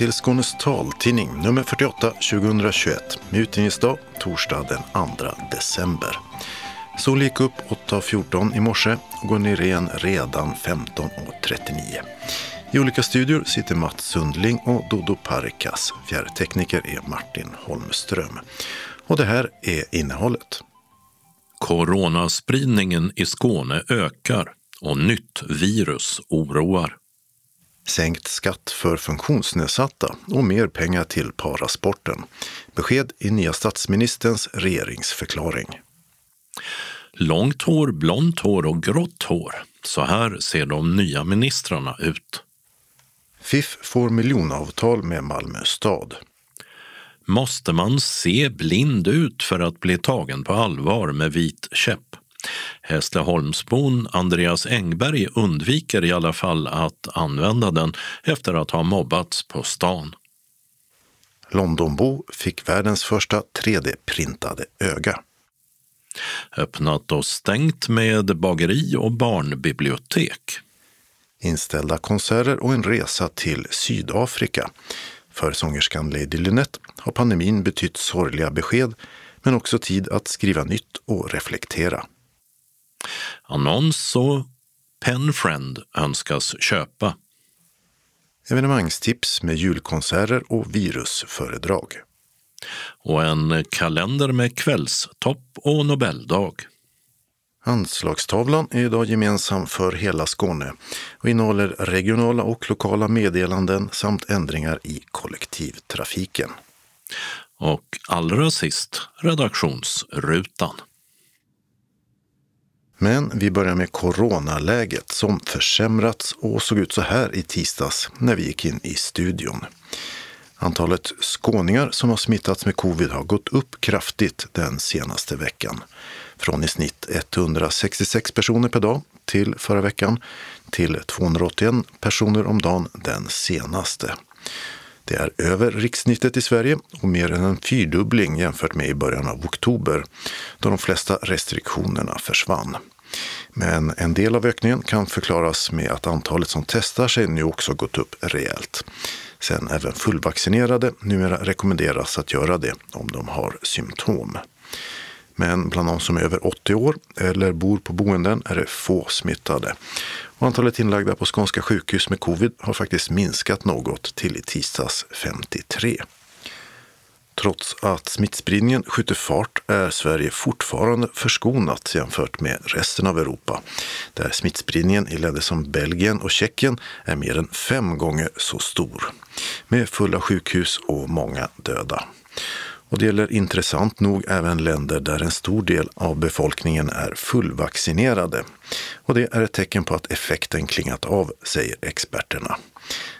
Till Skånes taltidning nummer 48 2021 med utgivningsdag torsdag den 2 december. Solen gick upp 8.14 i morse och går ner igen redan 15.39. I olika studior sitter Mats Sundling och Dodo Parikas. Fjärrtekniker är Martin Holmström. Och det här är innehållet. Coronaspridningen i Skåne ökar och nytt virus oroar. Sänkt skatt för funktionsnedsatta och mer pengar till parasporten. Besked i nya statsministerns regeringsförklaring. Långt hår, blont hår och grått hår. Så här ser de nya ministrarna ut. FIF får miljonavtal med Malmö stad. Måste man se blind ut för att bli tagen på allvar med vit käpp? Hässleholmsbon Andreas Engberg undviker i alla fall att använda den efter att ha mobbats på stan. Londonbo fick världens första 3D-printade öga. Öppnat och stängt med bageri och barnbibliotek. Inställda konserter och en resa till Sydafrika. För sångerskan Lady Lynette har pandemin betytt sorgliga besked men också tid att skriva nytt och reflektera. Annons och Penfriend önskas köpa. Evenemangstips med julkonserter och virusföredrag. Och en kalender med kvällstopp och Nobeldag. Anslagstavlan är idag gemensam för hela Skåne och innehåller regionala och lokala meddelanden samt ändringar i kollektivtrafiken. Och allra sist redaktionsrutan. Men vi börjar med coronaläget som försämrats och såg ut så här i tisdags när vi gick in i studion. Antalet skåningar som har smittats med covid har gått upp kraftigt den senaste veckan. Från i snitt 166 personer per dag till förra veckan till 281 personer om dagen den senaste. Det är över rikssnittet i Sverige och mer än en fyrdubbling jämfört med i början av oktober då de flesta restriktionerna försvann. Men en del av ökningen kan förklaras med att antalet som testar sig nu också gått upp rejält. Sen även fullvaccinerade numera rekommenderas att göra det om de har symptom. Men bland de som är över 80 år eller bor på boenden är det få smittade. Och antalet inlagda på skånska sjukhus med covid har faktiskt minskat något till i tisdags 53. Trots att smittspridningen skjuter fart är Sverige fortfarande förskonat jämfört med resten av Europa, där smittspridningen i länder som Belgien och Tjeckien är mer än fem gånger så stor, med fulla sjukhus och många döda. Och det gäller intressant nog även länder där en stor del av befolkningen är fullvaccinerade. Och det är ett tecken på att effekten klingat av, säger experterna.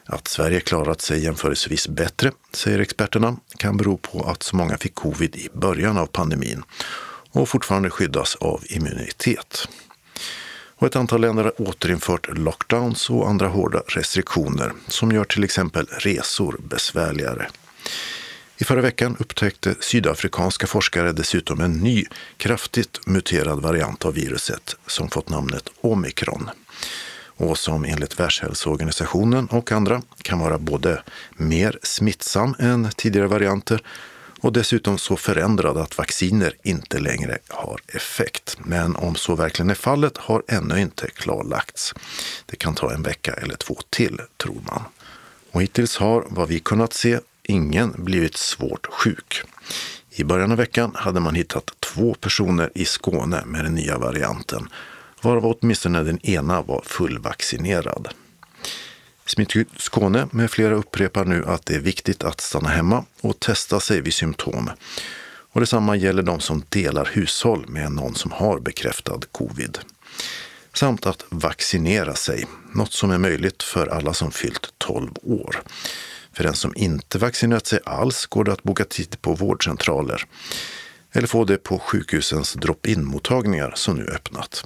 Att Sverige klarat sig jämförelsevis bättre, säger experterna, kan bero på att så många fick covid i början av pandemin och fortfarande skyddas av immunitet. Och ett antal länder har återinfört lockdowns och andra hårda restriktioner som gör till exempel resor besvärligare. I förra veckan upptäckte sydafrikanska forskare dessutom en ny, kraftigt muterad variant av viruset som fått namnet omikron och som enligt Världshälsoorganisationen och andra kan vara både mer smittsam än tidigare varianter och dessutom så förändrad att vacciner inte längre har effekt. Men om så verkligen är fallet har ännu inte klarlagts. Det kan ta en vecka eller två till, tror man. Och hittills har, vad vi kunnat se, ingen blivit svårt sjuk. I början av veckan hade man hittat två personer i Skåne med den nya varianten, varav åtminstone den ena var fullvaccinerad. Smittskydd Skåne med flera upprepar nu att det är viktigt att stanna hemma och testa sig vid symptom. Och detsamma gäller de som delar hushåll med någon som har bekräftad covid. Samt att vaccinera sig, något som är möjligt för alla som fyllt 12 år. För den som inte vaccinerat sig alls går det att boka tid på vårdcentraler eller få det på sjukhusens drop-in-mottagningar som nu öppnat.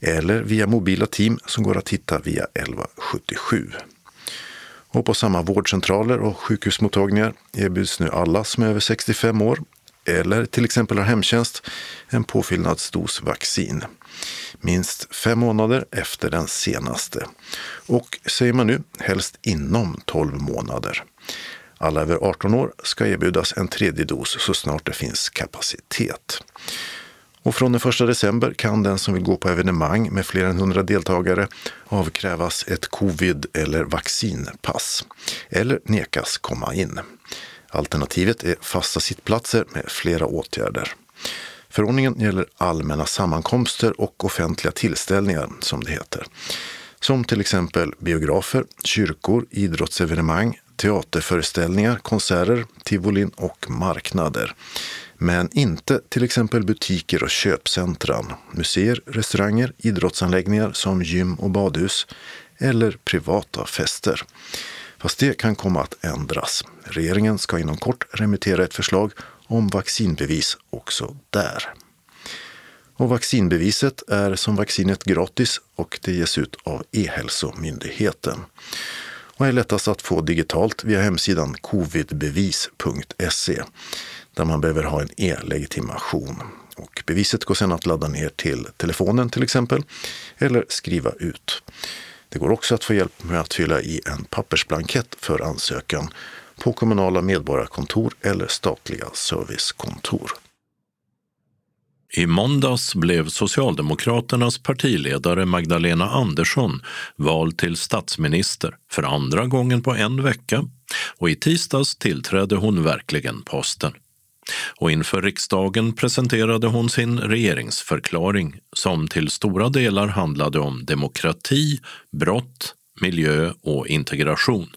Eller via mobila team som går att hitta via 1177. Och på samma vårdcentraler och sjukhusmottagningar erbjuds nu alla som är över 65 år eller till exempel har hemtjänst en påfyllnadsdos vaccin minst fem månader efter den senaste. Och säger man nu, helst inom 12 månader. Alla över 18 år ska erbjudas en tredje dos så snart det finns kapacitet. Och från den 1 december kan den som vill gå på evenemang med fler än 100 deltagare avkrävas ett covid eller vaccinpass eller nekas komma in. Alternativet är fasta sittplatser med flera åtgärder. Förordningen gäller allmänna sammankomster och offentliga tillställningar, som det heter. Som till exempel biografer, kyrkor, idrottsevenemang, teaterföreställningar, konserter, tivolin och marknader. Men inte till exempel butiker och köpcentran, museer, restauranger, idrottsanläggningar som gym och badhus eller privata fester. Fast det kan komma att ändras. Regeringen ska inom kort remittera ett förslag om vaccinbevis också där. Och vaccinbeviset är som vaccinet gratis och det ges ut av E-hälsomyndigheten och är lättast att få digitalt via hemsidan covidbevis.se där man behöver ha en e-legitimation. Och beviset går sedan att ladda ner till telefonen till exempel eller skriva ut. Det går också att få hjälp med att fylla i en pappersblankett för ansökan på kommunala medborgarkontor eller statliga servicekontor. I måndags blev Socialdemokraternas partiledare Magdalena Andersson vald till statsminister för andra gången på en vecka och i tisdags tillträdde hon verkligen posten. Och inför riksdagen presenterade hon sin regeringsförklaring som till stora delar handlade om demokrati, brott, miljö och integration.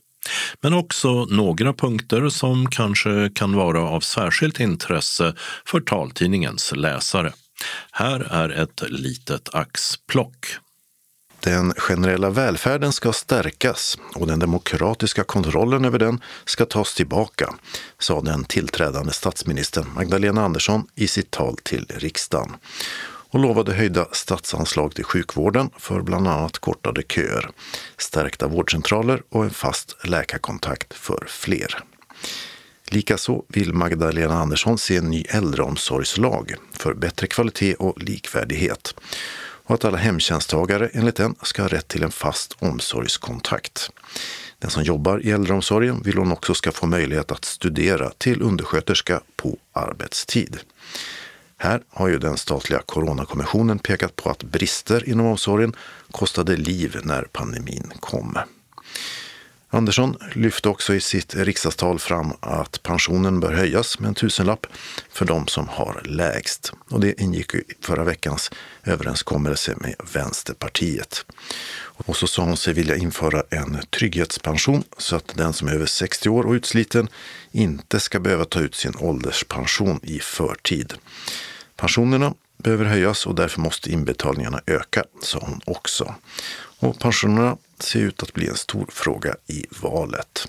Men också några punkter som kanske kan vara av särskilt intresse för taltidningens läsare. Här är ett litet axplock. Den generella välfärden ska stärkas och den demokratiska kontrollen över den ska tas tillbaka, sa den tillträdande statsministern Magdalena Andersson i sitt tal till riksdagen och lovade höjda statsanslag till sjukvården för bland annat kortade köer, stärkta vårdcentraler och en fast läkarkontakt för fler. Likaså vill Magdalena Andersson se en ny äldreomsorgslag för bättre kvalitet och likvärdighet och att alla hemtjänsttagare enligt den ska ha rätt till en fast omsorgskontakt. Den som jobbar i äldreomsorgen vill hon också ska få möjlighet att studera till undersköterska på arbetstid. Här har ju den statliga coronakommissionen pekat på att brister inom omsorgen kostade liv när pandemin kom. Andersson lyfte också i sitt riksdagstal fram att pensionen bör höjas med en tusenlapp för de som har lägst. Och det ingick i förra veckans överenskommelse med Vänsterpartiet. Och så sa hon sig vilja införa en trygghetspension så att den som är över 60 år och utsliten inte ska behöva ta ut sin ålderspension i förtid. Pensionerna behöver höjas och därför måste inbetalningarna öka, sa hon också. Och pensionerna ser ut att bli en stor fråga i valet.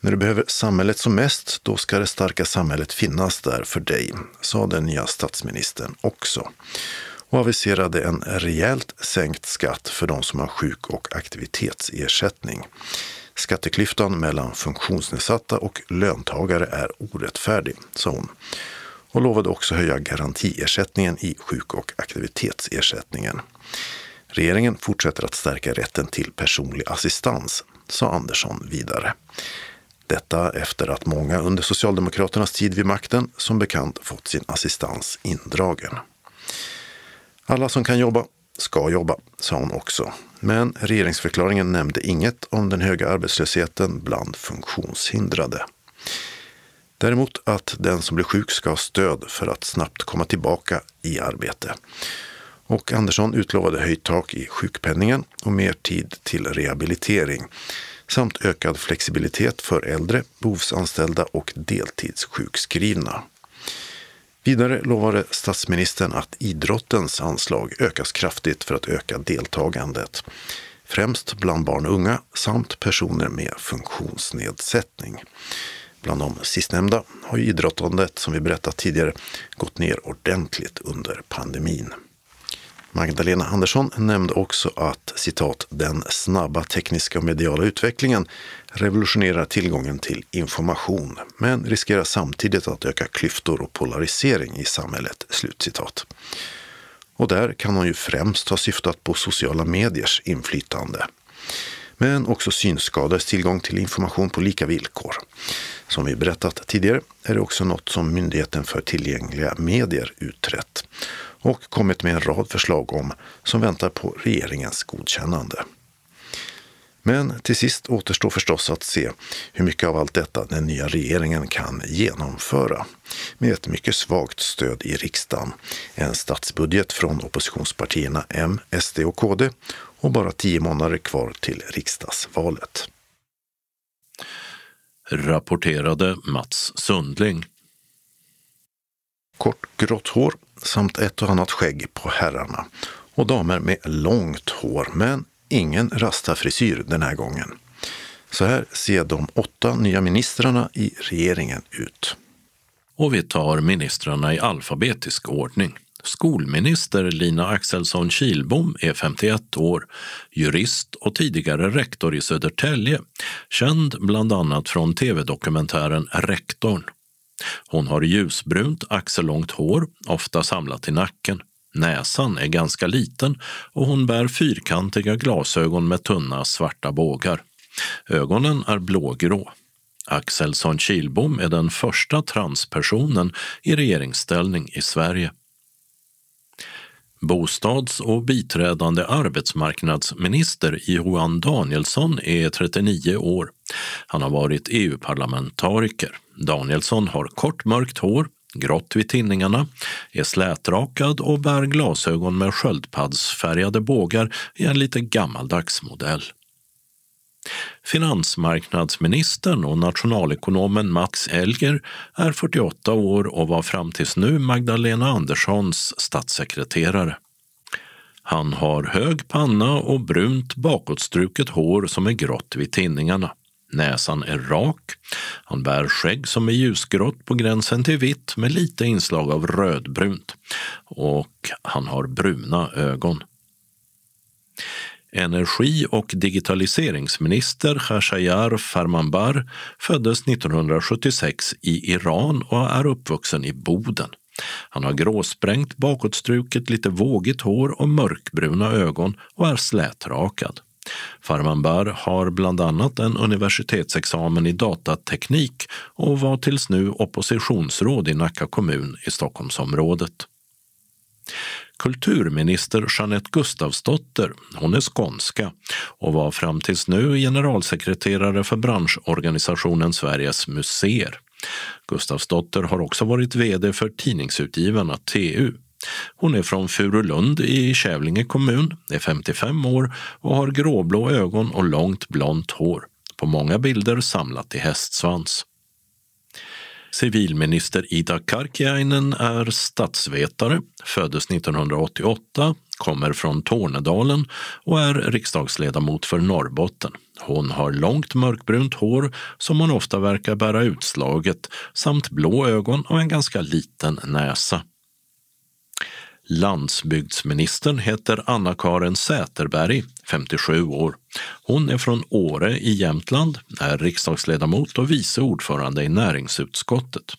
När du behöver samhället som mest, då ska det starka samhället finnas där för dig, sa den nya statsministern också. Och aviserade en rejält sänkt skatt för de som har sjuk och aktivitetsersättning. Skatteklyftan mellan funktionsnedsatta och löntagare är orättfärdig, sa hon och lovade också höja garantiersättningen i sjuk och aktivitetsersättningen. Regeringen fortsätter att stärka rätten till personlig assistans, sa Andersson vidare. Detta efter att många under Socialdemokraternas tid vid makten som bekant fått sin assistans indragen. Alla som kan jobba ska jobba, sa hon också. Men regeringsförklaringen nämnde inget om den höga arbetslösheten bland funktionshindrade. Däremot att den som blir sjuk ska ha stöd för att snabbt komma tillbaka i arbete. Och Andersson utlovade höjt tak i sjukpenningen och mer tid till rehabilitering samt ökad flexibilitet för äldre, behovsanställda och deltidssjukskrivna. Vidare lovade statsministern att idrottens anslag ökas kraftigt för att öka deltagandet. Främst bland barn och unga samt personer med funktionsnedsättning. Bland de sistnämnda har ju idrottandet, som vi berättat tidigare, gått ner ordentligt under pandemin. Magdalena Andersson nämnde också att citat, den snabba tekniska och mediala utvecklingen revolutionerar tillgången till information, men riskerar samtidigt att öka klyftor och polarisering i samhället. Slutcitat. Och där kan hon ju främst ha syftat på sociala mediers inflytande. Men också synskadades tillgång till information på lika villkor. Som vi berättat tidigare är det också något som Myndigheten för tillgängliga medier utrett och kommit med en rad förslag om som väntar på regeringens godkännande. Men till sist återstår förstås att se hur mycket av allt detta den nya regeringen kan genomföra med ett mycket svagt stöd i riksdagen, en statsbudget från oppositionspartierna M, SD och KD och bara tio månader kvar till riksdagsvalet. Rapporterade Mats Sundling. Kort grått hår samt ett och annat skägg på herrarna och damer med långt hår men ingen rastafrisyr den här gången. Så här ser de åtta nya ministrarna i regeringen ut. Och vi tar ministrarna i alfabetisk ordning. Skolminister Lina Axelsson Kilbom är 51 år, jurist och tidigare rektor i Södertälje, känd bland annat från tv-dokumentären Rektorn. Hon har ljusbrunt axellångt hår, ofta samlat i nacken. Näsan är ganska liten och hon bär fyrkantiga glasögon med tunna svarta bågar. Ögonen är blågrå. Axelsson Kilbom är den första transpersonen i regeringsställning i Sverige. Bostads och biträdande arbetsmarknadsminister Johan Danielsson är 39 år. Han har varit EU-parlamentariker. Danielsson har kort mörkt hår, grått vid tinningarna, är slätrakad och bär glasögon med sköldpaddsfärgade bågar i en lite gammaldags modell. Finansmarknadsministern och nationalekonomen Max Elger är 48 år och var fram tills nu Magdalena Anderssons statssekreterare. Han har hög panna och brunt bakåtstruket hår som är grått vid tinningarna. Näsan är rak. Han bär skägg som är ljusgrått på gränsen till vitt med lite inslag av rödbrunt. Och han har bruna ögon. Energi och digitaliseringsminister Khashayar Farmanbar föddes 1976 i Iran och är uppvuxen i Boden. Han har gråsprängt bakåtstruket, lite vågigt hår och mörkbruna ögon och är slätrakad. Farmanbar har bland annat en universitetsexamen i datateknik och var tills nu oppositionsråd i Nacka kommun i Stockholmsområdet. Kulturminister Jeanette Gustavsdotter, hon är skånska och var fram tills nu generalsekreterare för branschorganisationen Sveriges museer. Gustavsdotter har också varit vd för tidningsutgivarna TU. Hon är från Furulund i Kävlinge kommun, är 55 år och har gråblå ögon och långt blont hår. På många bilder samlat i hästsvans. Civilminister Ida Karkiainen är statsvetare, föddes 1988, kommer från Tornedalen och är riksdagsledamot för Norrbotten. Hon har långt mörkbrunt hår som hon ofta verkar bära utslaget samt blå ögon och en ganska liten näsa. Landsbygdsministern heter Anna-Karin Säterberg, 57 år. Hon är från Åre i Jämtland, är riksdagsledamot och vice ordförande i näringsutskottet.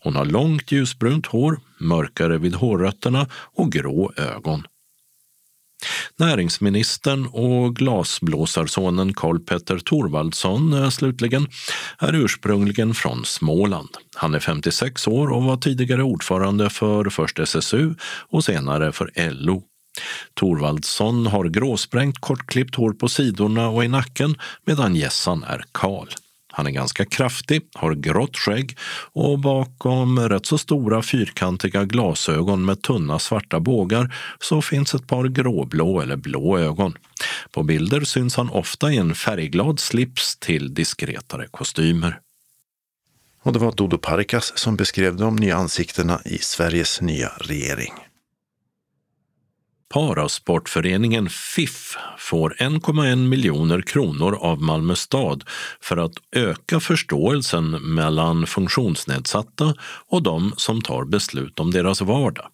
Hon har långt ljusbrunt hår, mörkare vid hårrötterna och grå ögon. Näringsministern och glasblåsarsonen Karl Petter Thorvaldsson eh, slutligen är ursprungligen från Småland. Han är 56 år och var tidigare ordförande för först SSU och senare för LO. Thorvaldsson har gråsprängt kortklippt hår på sidorna och i nacken medan gässan är kal. Han är ganska kraftig, har grått skägg och bakom rätt så stora fyrkantiga glasögon med tunna svarta bågar så finns ett par gråblå eller blå ögon. På bilder syns han ofta i en färgglad slips till diskretare kostymer. Och det var Dodo Parikas som beskrev de nya ansiktena i Sveriges nya regering. Parasportföreningen FIF får 1,1 miljoner kronor av Malmö stad för att öka förståelsen mellan funktionsnedsatta och de som tar beslut om deras vardag.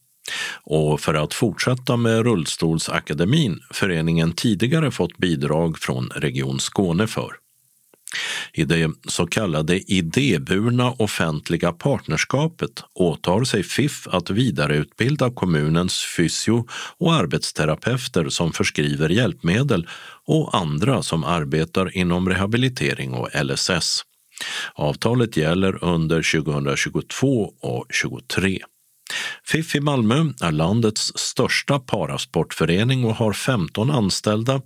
Och för att fortsätta med Rullstolsakademin föreningen tidigare fått bidrag från Region Skåne för. I det så kallade idéburna offentliga partnerskapet åtar sig FIF att vidareutbilda kommunens fysio och arbetsterapeuter som förskriver hjälpmedel och andra som arbetar inom rehabilitering och LSS. Avtalet gäller under 2022 och 2023. FIF i Malmö är landets största parasportförening och har 15 anställda,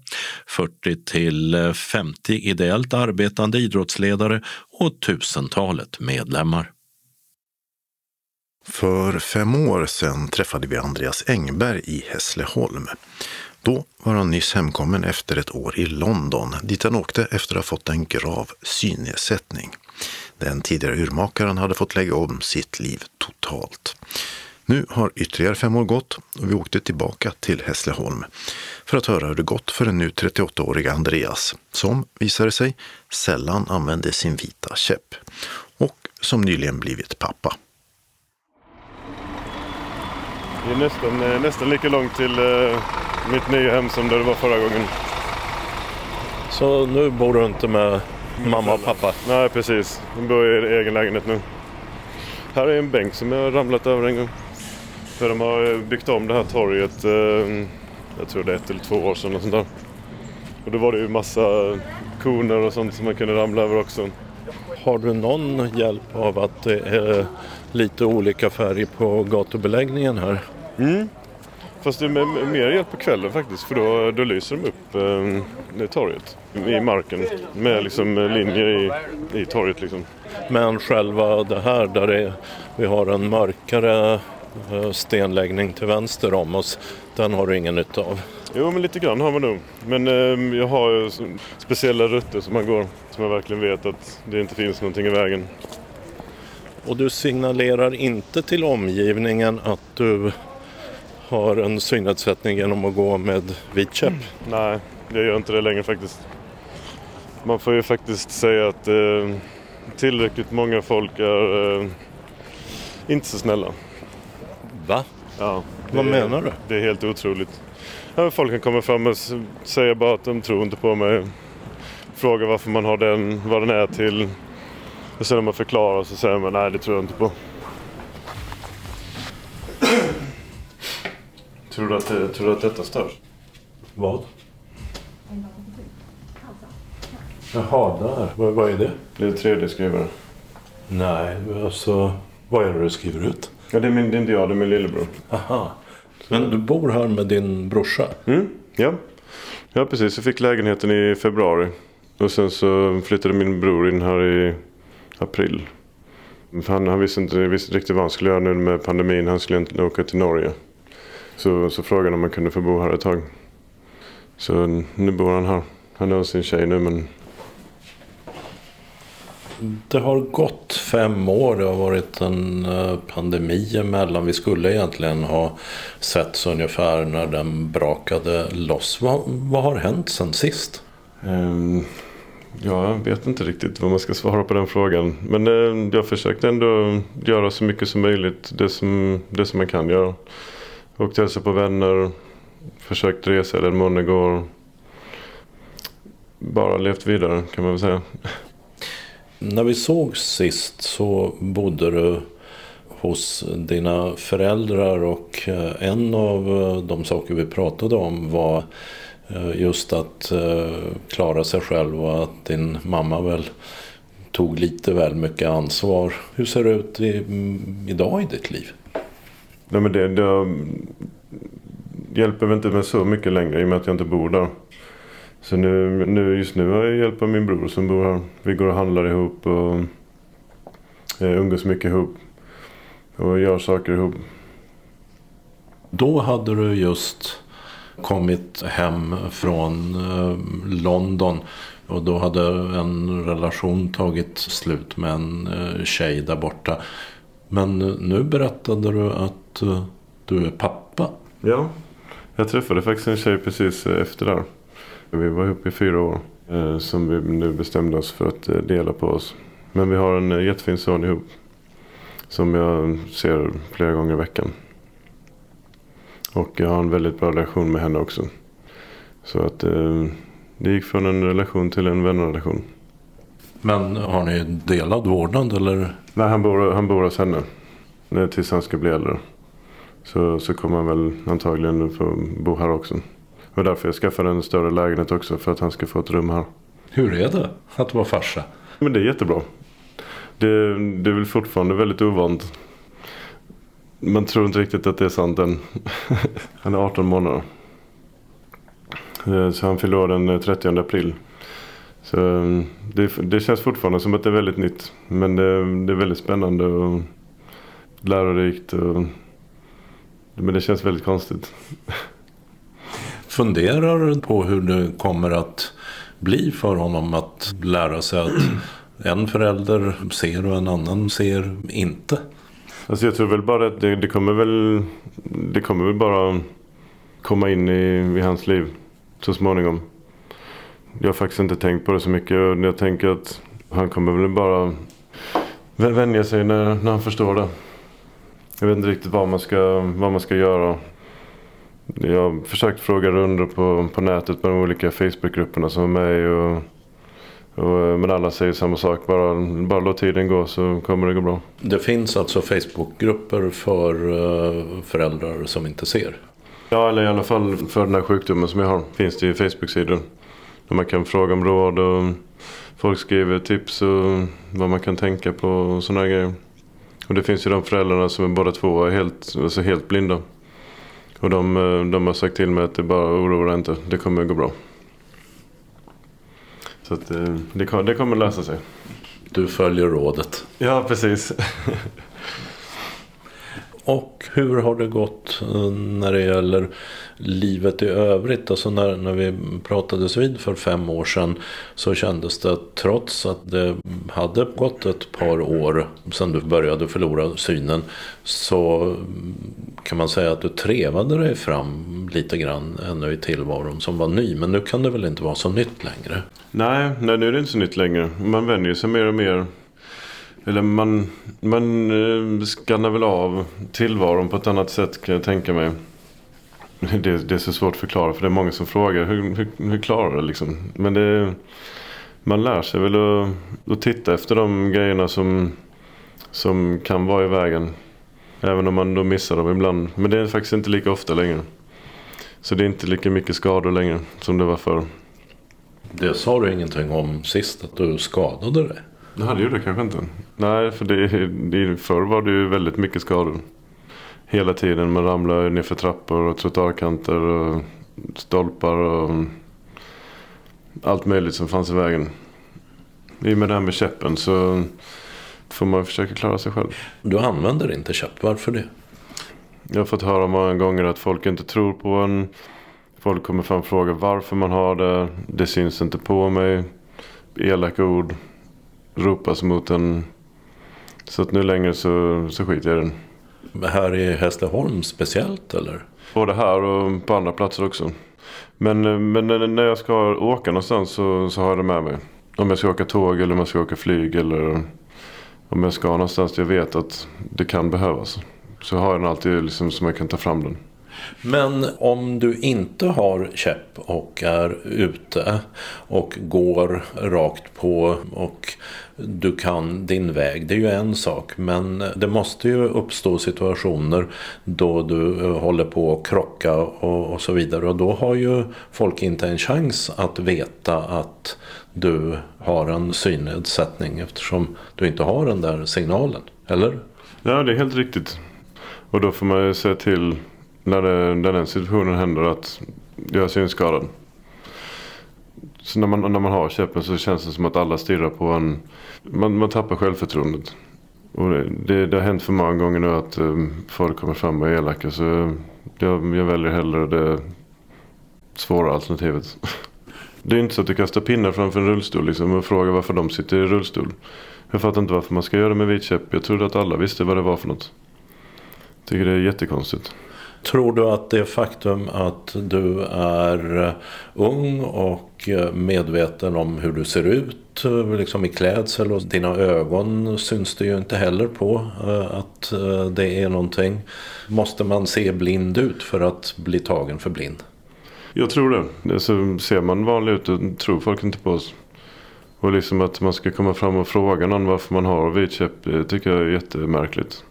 40 till 50 ideellt arbetande idrottsledare och tusentalet medlemmar. För fem år sedan träffade vi Andreas Engberg i Hässleholm. Då var han nyss hemkommen efter ett år i London dit han åkte efter att ha fått en grav synnedsättning. Den tidigare urmakaren hade fått lägga om sitt liv totalt. Nu har ytterligare fem år gått och vi åkte tillbaka till Hässleholm för att höra hur det gått för den nu 38-åriga Andreas som, visade sig, sällan använde sin vita käpp och som nyligen blivit pappa. Det är nästan, eh, nästan lika långt till uh, mitt nya hem som det var förra gången. Så nu bor du inte med mamma och pappa? Nej, precis. Jag bor i egen lägenhet nu. Här är en bänk som jag har ramlat över en gång. För de har byggt om det här torget, uh, jag tror det är ett eller två år sedan. Och, sånt där. och då var det ju massa koner och sånt som man kunde ramla över också. Har du någon hjälp av att det är lite olika färg på gatubeläggningen här? Mm. Fast det är mer hjälp på kvällen faktiskt för då, då lyser de upp eh, torget i marken med liksom linjer i, i torget. Liksom. Men själva det här där det, vi har en mörkare eh, stenläggning till vänster om oss, den har du ingen nytta av? Jo, men lite grann har man nog. Men eh, jag har ju speciella rutter som man går som jag verkligen vet att det inte finns någonting i vägen. Och du signalerar inte till omgivningen att du har en synnedsättning genom att gå med vit käpp? Mm. Nej, jag gör inte det längre faktiskt. Man får ju faktiskt säga att eh, tillräckligt många folk är eh, inte så snälla. Va? Ja. Vad menar du? Det är helt otroligt. Ja, folk kan komma fram och säga bara att de tror inte på mig. Fråga varför man har den, vad den är till. Och sen när man förklarar så säger man nej det tror jag inte på. tror, du att, det, tror du att detta störs? Vad? Jaha, där. Vad, vad är det? Det är 3D-skrivare. Nej, alltså vad är det du skriver ut? Ja, det är, min, det är inte jag, det är min lillebror. Aha. Men du bor här med din brorsa? Mm, ja. ja, precis. Jag fick lägenheten i februari. Och sen så flyttade min bror in här i april. Han, han visste inte visste riktigt vad han skulle göra nu med pandemin. Han skulle inte åka till Norge. Så, så frågade han om han kunde få bo här ett tag. Så nu bor han här. Han har sin tjej nu men... Det har gått fem år. Det har varit en eh, pandemi emellan. Vi skulle egentligen ha sett så ungefär när den brakade loss. Vad, vad har hänt sen sist? Um, jag vet inte riktigt vad man ska svara på den frågan. Men uh, jag försökte ändå göra så mycket som möjligt. Det som, det som man kan göra. Åkte hälsa på vänner. Försökt resa den mån det går. Bara levt vidare kan man väl säga. När vi såg sist så bodde du hos dina föräldrar och eh, en av eh, de saker vi pratade om var eh, just att klara sig själv och att din mamma väl tog lite väl mycket ansvar. Hur ser det ut i, mm, idag i ditt liv? Nej, men det, det hjälper väl inte mig så mycket längre i och med att jag inte bor där. Så nu, nu, just nu har jag hjälp av min bror som bor här. Vi går och handlar ihop och eh, umgås mycket ihop. Och gör saker ihop. Då hade du just kommit hem från eh, London. Och då hade en relation tagit slut med en eh, tjej där borta. Men nu berättade du att du är pappa. Ja, jag träffade faktiskt en tjej precis efter det. Vi var ihop i fyra år. Uh, som vi nu bestämde oss för att uh, dela på oss. Men vi har en jättefin son ihop. Som jag ser flera gånger i veckan. Och jag har en väldigt bra relation med henne också. Så att det gick från en relation till en vänrelation. Men har ni delad vårdnad eller? Nej, han bor, han bor hos henne. Tills han ska bli äldre. Så, så kommer han väl antagligen få bo här också. Och därför jag skaffade en större lägenhet också. För att han ska få ett rum här. Hur är det att vara farsa? Men det är jättebra. Det, det är väl fortfarande väldigt ovant. Man tror inte riktigt att det är sant än. Han är 18 månader. Eh, Så han fyller den 30 april. Så eh, det, det känns fortfarande som att det är väldigt nytt. Men det, det är väldigt spännande och lärorikt. Och, men det känns väldigt konstigt. Funderar på hur det kommer att bli för honom att lära sig att en förälder ser och en annan ser inte? Alltså jag tror väl bara att det, det kommer väl Det kommer väl bara komma in i, i hans liv så småningom. Jag har faktiskt inte tänkt på det så mycket. Jag tänker att han kommer väl bara vä- vänja sig när, när han förstår det. Jag vet inte riktigt vad man ska, vad man ska göra. Jag har försökt fråga runder på, på nätet med de olika Facebookgrupperna som är med och, och, men alla säger samma sak. Bara, bara låt tiden gå så kommer det gå bra. Det finns alltså Facebookgrupper för eh, föräldrar som inte ser. Ja, eller i alla fall för den här sjukdomen som jag har finns det ju Facebook-sidor. Där man kan fråga om råd och folk skriver tips och vad man kan tänka på och sådana grejer. Och det finns ju de föräldrarna som är båda två helt, alltså helt blinda. Och de, eh, de har sagt till mig att det bara oroa dig inte, det kommer gå bra. Så att eh, det, det kommer lösa sig. Du följer rådet. Ja, precis. Och hur har det gått eh, när det gäller livet i övrigt? Alltså när, när vi pratades vid för fem år sedan så kändes det att trots att det hade gått ett par år sedan du började förlora synen så mm, kan man säga att du trevade dig fram lite grann ännu i tillvaron som var ny. Men nu kan det väl inte vara så nytt längre? Nej, nej, nu är det inte så nytt längre. Man vänjer sig mer och mer. Eller man, man eh, skannar väl av tillvaron på ett annat sätt kan jag tänka mig. Det, det är så svårt att förklara för det är många som frågar hur, hur, hur klarar du det liksom? Men det, man lär sig väl att, att titta efter de grejerna som, som kan vara i vägen. Även om man då missar dem ibland. Men det är faktiskt inte lika ofta längre. Så det är inte lika mycket skador längre som det var förr. Det sa du ingenting om sist att du skadade dig. Nej, det gjorde jag kanske inte. Nej, för det, det, förr var det ju väldigt mycket skador. Hela tiden. Man ramlade ner för trappor och trottoarkanter och stolpar och allt möjligt som fanns i vägen. I och med det här med käppen så får man försöka klara sig själv. Du använder inte käpp, varför det? Jag har fått höra många gånger att folk inte tror på en. Folk kommer fram och frågar varför man har det. Det syns inte på mig. Elaka ord ropas mot en. Så att nu längre så, så skiter jag i den. Här i Hässleholm speciellt eller? Både här och på andra platser också. Men, men när jag ska åka någonstans så, så har jag det med mig. Om jag ska åka tåg eller om jag ska åka flyg eller om jag ska någonstans där jag vet att det kan behövas. Så har jag den alltid liksom som jag kan ta fram den. Men om du inte har käpp och är ute och går rakt på och du kan din väg. Det är ju en sak. Men det måste ju uppstå situationer då du eh, håller på att krocka och, och så vidare. Och då har ju folk inte en chans att veta att du har en synnedsättning eftersom du inte har den där signalen. Eller? Ja, det är helt riktigt. Och då får man ju säga till när, det, när den situationen händer att jag är synskadad. Så när man, när man har käppen så känns det som att alla stirrar på en. Man, man tappar självförtroendet. Och det, det, det har hänt för många gånger nu att eh, folk kommer fram och är elaka. Så jag, jag väljer hellre det svåra alternativet. Det är inte så att du kastar pinnar framför en rullstol liksom, och frågar varför de sitter i rullstol. Jag fattar inte varför man ska göra det med vit käpp. Jag trodde att alla visste vad det var för något. Jag Tycker det är jättekonstigt. Tror du att det faktum att du är eh, ung och eh, medveten om hur du ser ut eh, liksom i klädsel och dina ögon syns det ju inte heller på att det är någonting. Måste man se blind ut för att bli tagen för blind? Jag tror det. det så ser man vanlig ut och tror folk inte på oss. Och liksom att man ska komma fram och fråga någon varför man har vit käpp det tycker jag är jättemärkligt.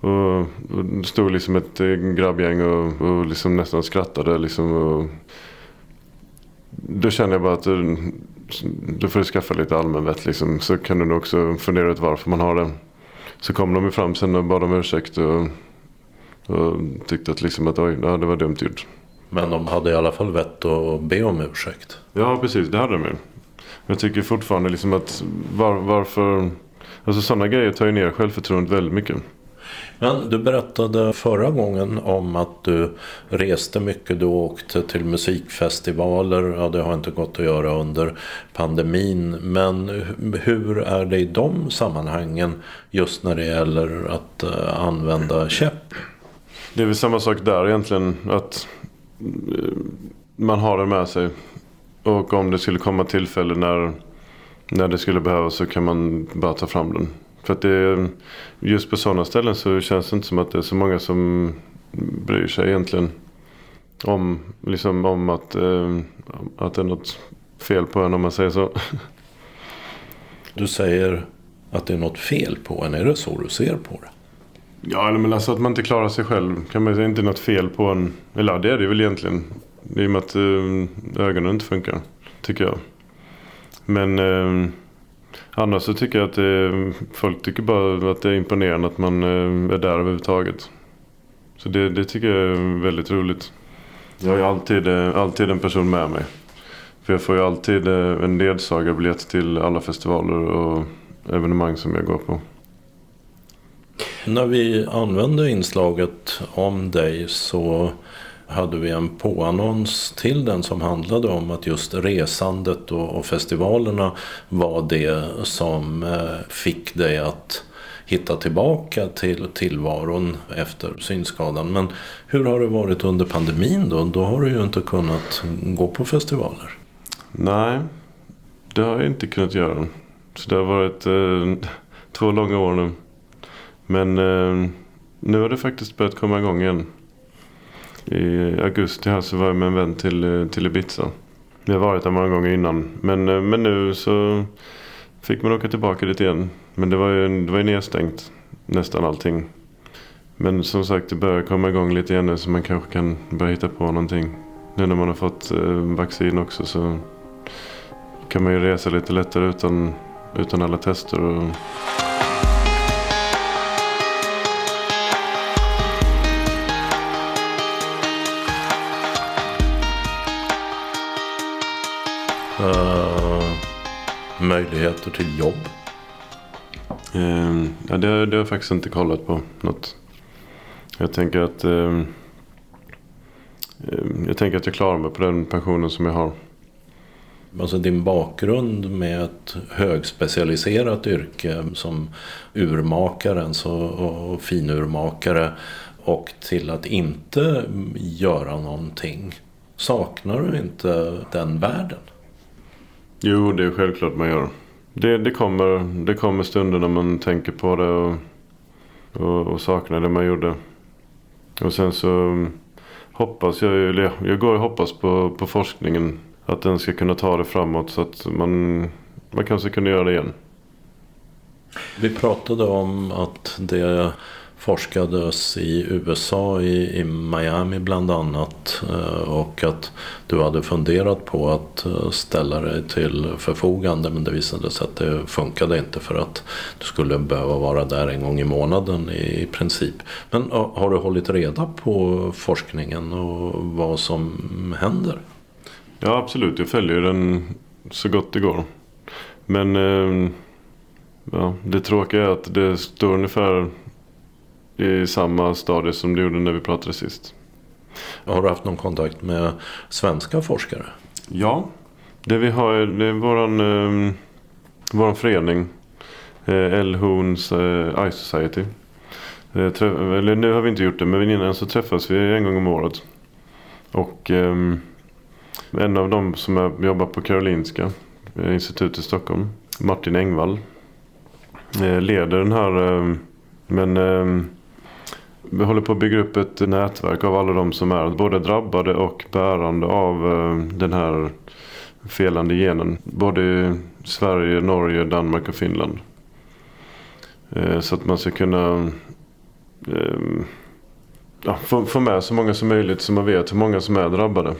Och, och det stod liksom ett grabbgäng och, och liksom nästan skrattade. Liksom och, då känner jag bara att du, du får skaffa lite allmänvett liksom. Så kan du nog också fundera ut varför man har det. Så kom de ju fram sen och bad om ursäkt och, och tyckte att, liksom att oj, det var dumt gjort. Men de hade i alla fall vett att be om ursäkt. Ja, precis. Det hade de ju. Jag tycker fortfarande liksom att var, varför... Alltså sådana grejer tar ju ner självförtroendet väldigt mycket. Men du berättade förra gången om att du reste mycket. Du åkte till musikfestivaler. Ja, det har inte gått att göra under pandemin. Men hur är det i de sammanhangen just när det gäller att eh, använda käpp? Det är väl samma sak där egentligen. Att eh, man har det med sig. Och om det skulle komma tillfälle när, när det skulle behövas så kan man bara ta fram den. För att det, just på sådana ställen så känns det inte som att det är så många som bryr sig egentligen. Om, liksom, om att, eh, att det är något fel på en om man säger så. Du säger att det är något fel på en. Är det så du ser på det? Ja, men alltså att man inte klarar sig själv. Kan man säga inte något fel på en. Eller ja, det är det väl egentligen. I och med att eh, ögonen inte funkar. Tycker jag. Men eh, annars så tycker jag att det, folk tycker bara att det är imponerande att man eh, är där överhuvudtaget. Så det, det tycker jag är väldigt roligt. Jag har ju alltid, eh, alltid en person med mig. För jag får ju alltid en ledsagarbiljett till alla festivaler och evenemang som jag går på. När vi använde inslaget om dig så hade vi en påannons till den som handlade om att just resandet och, festivalerna var det som eh, fick dig att hitta tillbaka till tillvaron efter synskadan. Men hur har det varit under pandemin då? Då har du ju inte kunnat gå på festivaler. Nej, det har jag inte kunnat göra. Så det har varit eh, två långa år nu. Men eh, nu har det faktiskt börjat komma igång igen. I augusti här så var jag med en vän till, eh, till Ibiza. Vi har varit där många gånger innan. Men, eh, men nu så fick man åka tillbaka dit igen. Men det var ju, det var ju nedstängt nästan allting. Men som sagt det börjar komma igång lite igen nu så man kanske kan börja hitta på någonting. Nu när man har fått eh, vaccin också så kan man ju resa lite lättare utan, utan alla tester. Och... Uh, möjligheter till jobb? Uh, ja, det, det har jag faktiskt inte kollat på något. Jag tänker att uh, jag tänker att jag klarar mig på den pensionen som jag har. Alltså din bakgrund med ett högspecialiserat yrke som urmakaren och finurmakare och till att inte göra någonting. Saknar du inte den världen? Jo, det är självklart man gör. Det, det, kommer, det kommer stunder när man tänker på det och, och, och saknar det man gjorde. Och sen så hoppas jag, eller jag går och hoppas på, på forskningen. Att den ska kunna ta det framåt så att man, man kanske kunde göra det igen. Vi pratade om att det forskades i USA, i, i Miami bland annat. Eh, och att du hade funderat på att eh, ställa dig till förfogande men det visade sig att det funkade inte för att du skulle behöva vara där en gång i månaden i princip. Men har du hållit reda på forskningen och vad som händer? Ja absolut, jag följer den så gott det går. Men ehm, ja, det tråkiga är att det står ungefär i samma stadie som det gjorde när vi pratade sist. Har du haft någon kontakt med svenska forskare? Ja, det vi har det är våran, eh, våran förening. Eh, El Horns eh, Eye Society. Eh, träff, eller nu har vi inte gjort det men innan så träffas vi en gång om året. Och eh, en av dem som jobbar på Karolinska eh, institutet i Stockholm. Martin Engvall. Leder den här ehm, men ehm, vi håller på att bygga upp ett nätverk av alla de som är både drabbade och bärande av eh, den här felande genen. Både i Sverige, Norge, Danmark och Finland. Eh, så att man ska kunna eh, ja, få, få med så många som möjligt så man vet hur många som är drabbade.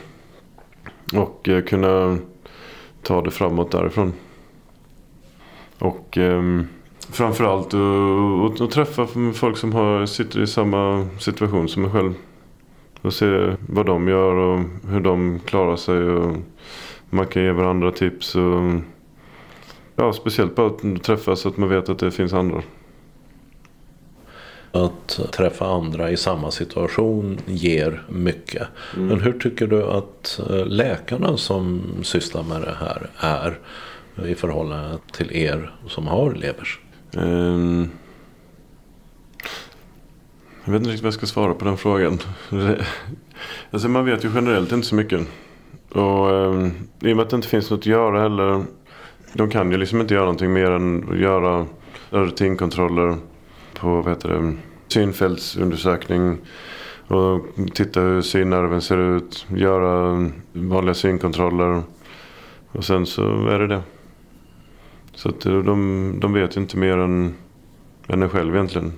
Och kunna ta det framåt därifrån. Och ehm, framförallt att, att träffa folk som har, sitter i samma situation som en själv. Och se vad de gör och hur de klarar sig. Och man kan ge varandra tips. Och, ja, speciellt bara att träffas så att man vet att det finns andra. Att träffa andra i samma situation ger mycket. Mm. Men hur tycker du att eh, läkarna som sysslar med det här är i förhållande till er som har levers? Um, jag vet inte riktigt vad jag ska svara på den frågan. alltså man vet ju generellt inte så mycket. Och um, i och med att det inte finns något att göra heller. De kan ju liksom inte göra någonting mer än att göra rutinkontroller på vad heter det, synfältsundersökning. Och titta hur synnerven ser ut. Göra vanliga synkontroller. Och sen så är det det. Så att eh, de, de vet ju inte mer än, än en själv egentligen.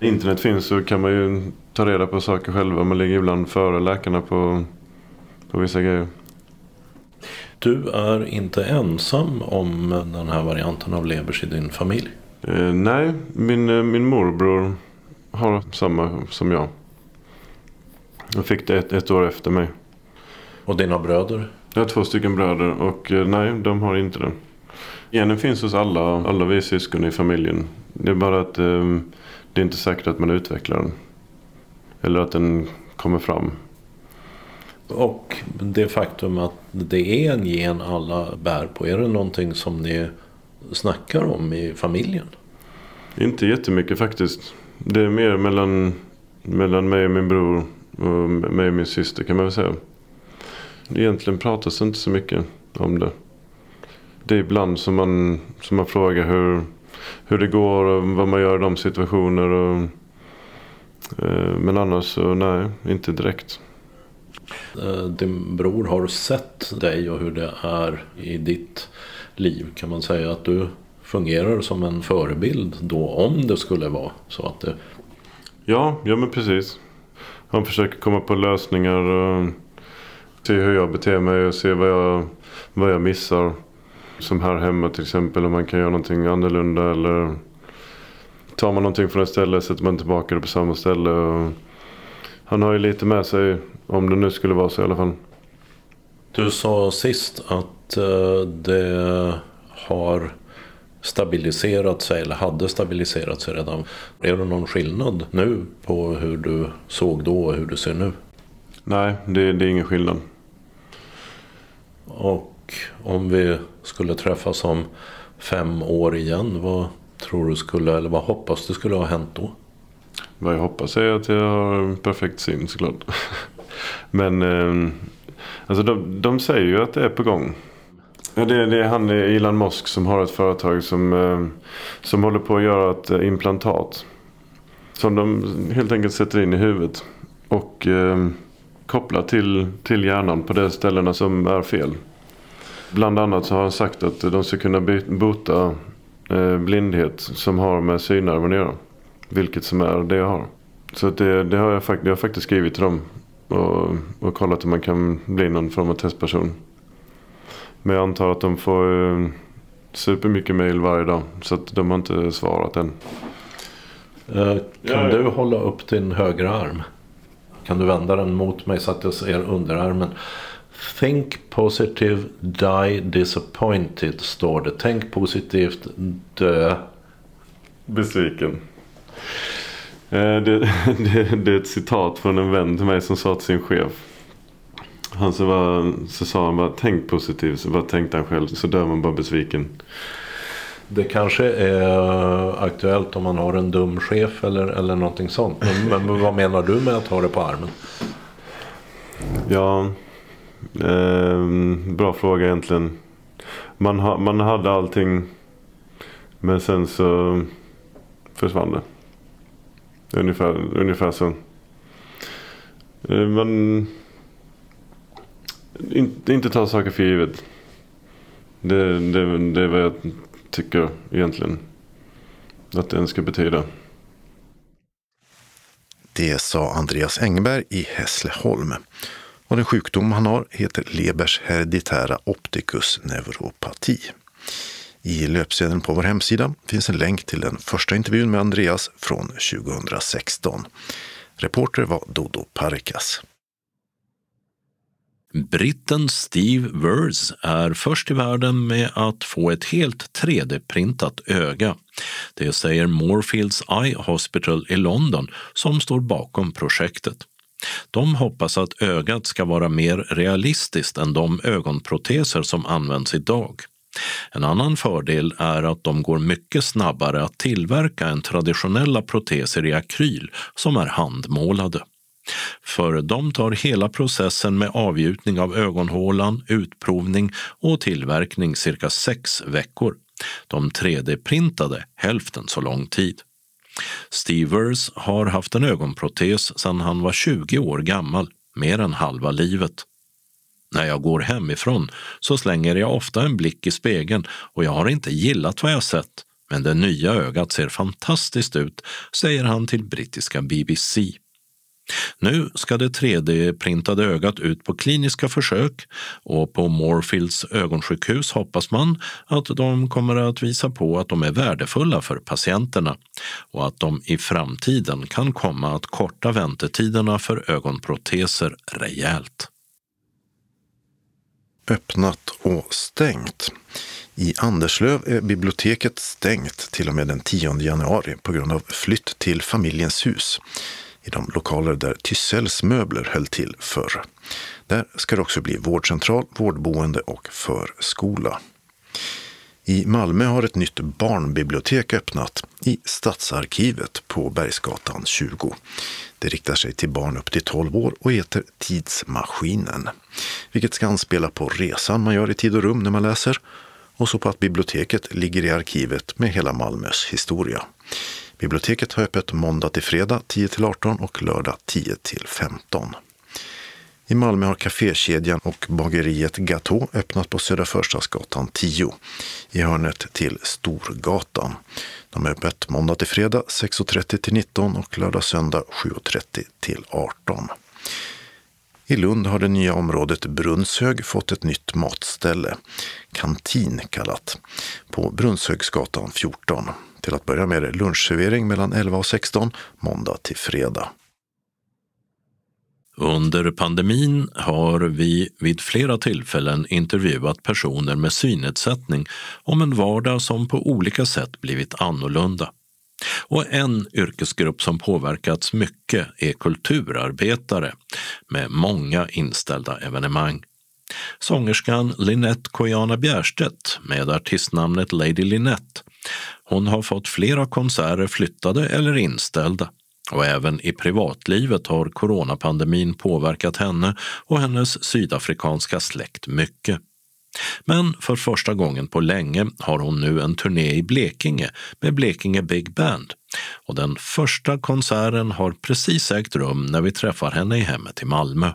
Internet finns så kan man ju ta reda på saker själva. Man ligger ibland före läkarna på, på vissa grejer. Du är inte ensam om den här varianten av lebers i din familj? Eh, nej, min, eh, min morbror har samma som jag. Jag fick det ett, ett år efter mig. Och dina bröder? Jag har två stycken bröder och eh, nej, de har inte det. Genen finns hos alla, alla vi syskon i familjen. Det är bara att eh, det är inte säkert att man utvecklar den. Eller att den kommer fram. Och det faktum att det är en gen alla bär på. Är det någonting som ni snackar om i familjen? Inte jättemycket faktiskt. Det är mer mellan, mellan mig och min bror och mig och min syster kan man väl säga. Egentligen pratas inte så mycket om det. Det är ibland som man, som man frågar hur, hur det går och vad man gör i de situationer. Och, eh, men annars så nej, inte direkt. Eh, din bror har sett dig och hur det är i ditt liv. Kan man säga att du fungerar som en förebild då om det skulle vara så att det... Ja, ja men precis. Han försöker komma på lösningar och se hur jag beter mig och se vad jag, vad jag missar. Som här hemma till exempel om man kan göra någonting annorlunda eller tar man någonting från ett ställe sätter man tillbaka det på samma ställe. Och han har ju lite med sig om det nu skulle vara så i alla fall. Du sa sist att eh, det har stabiliserat sig eller hade stabiliserat sig redan. Är det någon skillnad nu på hur du såg då och hur du ser nu? Nej, det, det är ingen skillnad. Och om vi skulle träffas om fem år igen, vad tror du skulle, eller vad hoppas du skulle ha hänt då? Vad jag hoppas är att jag har en perfekt syn såklart. Men ehm, alltså de, de säger ju att det är på gång. Ja, det, det är han Elon Musk som har ett företag som, ehm, som håller på att göra ett eh, implantat. Som de helt enkelt sätter in i huvudet. Och eh, kopplar till, till hjärnan på de ställena som är fel. Bland annat så har han sagt att de ska kunna bota eh, blindhet som har med synnerven att göra. Vilket som är det jag har. Så det, det har jag, fakt jag har faktiskt skrivit till dem. Och, och kollat om man kan bli någon form av testperson. Men jag antar att de får eh, supermycket mail varje dag. Så att de har inte svarat än. Eh, kan du hålla upp din högra arm? Kan du vända den mot mig så att jag ser underarmen? Think positive, die disappointed står det. Tänk positivt, dö. Besviken. Eh, det, det, det, är ett citat från en vän till mig som sa till sin chef. Han så, var, så sa han bara tänk positivt. Så bara tänkte han själv. Så dör man bara besviken. Det kanske är aktuellt om man har en dum chef eller, eller någonting sånt. Men, men vad menar du med att ha det på armen? Ja, eh, bra fråga egentligen. Man, ha, man hade allting. Men sen så försvann det. Ungefär, ungefär så. Eh, man inte, inte ta saker för givet. Det, det, det är vad jag tycker egentligen. Att den ska betyda. Det sa Andreas Engberg i Hässleholm. Och den sjukdom han har heter Lebers hereditära opticus neuropati. I löpsedeln på vår hemsida finns en länk till den första intervjun med Andreas från 2016. Reporter var Dodo Parikas. Britten Steve Wurz är först i världen med att få ett helt 3D-printat öga. Det säger Moorfields Eye Hospital i London som står bakom projektet. De hoppas att ögat ska vara mer realistiskt än de ögonproteser som används idag. En annan fördel är att de går mycket snabbare att tillverka än traditionella proteser i akryl som är handmålade. För de tar hela processen med avgjutning av ögonhålan, utprovning och tillverkning cirka sex veckor. De 3D-printade hälften så lång tid. Stevers har haft en ögonprotes sedan han var 20 år gammal, mer än halva livet. När jag går hemifrån så slänger jag ofta en blick i spegeln och jag har inte gillat vad jag sett, men det nya ögat ser fantastiskt ut, säger han till brittiska BBC. Nu ska det 3D-printade ögat ut på kliniska försök och på Moorfields ögonsjukhus hoppas man att de kommer att visa på att de är värdefulla för patienterna och att de i framtiden kan komma att korta väntetiderna för ögonproteser rejält. Öppnat och stängt. I Anderslöv är biblioteket stängt till och med den 10 januari på grund av flytt till familjens hus i de lokaler där Tysells möbler höll till förr. Där ska det också bli vårdcentral, vårdboende och förskola. I Malmö har ett nytt barnbibliotek öppnat i Stadsarkivet på Bergsgatan 20. Det riktar sig till barn upp till 12 år och heter Tidsmaskinen. Vilket ska anspela på resan man gör i tid och rum när man läser och så på att biblioteket ligger i arkivet med hela Malmös historia. Biblioteket har öppet måndag till fredag 10 till 18 och lördag 10 till 15. I Malmö har kafékedjan och bageriet Gateau öppnat på Södra Förstadsgatan 10 i hörnet till Storgatan. De är öppet måndag till fredag 6.30 till 19 och lördag söndag 7.30 till 18. I Lund har det nya området Brunnshög fått ett nytt matställe, Kantin kallat, på Brunnshögsgatan 14. Till att börja med är det lunchservering mellan 11 och 16, måndag till fredag. Under pandemin har vi vid flera tillfällen intervjuat personer med synnedsättning om en vardag som på olika sätt blivit annorlunda. Och en yrkesgrupp som påverkats mycket är kulturarbetare med många inställda evenemang. Sångerskan Linette Kojana Bjärstedt med artistnamnet Lady Linette. Hon har fått flera konserter flyttade eller inställda. Och även i privatlivet har coronapandemin påverkat henne och hennes sydafrikanska släkt mycket. Men för första gången på länge har hon nu en turné i Blekinge med Blekinge Big Band. Och den första konserten har precis ägt rum när vi träffar henne i hemmet i Malmö.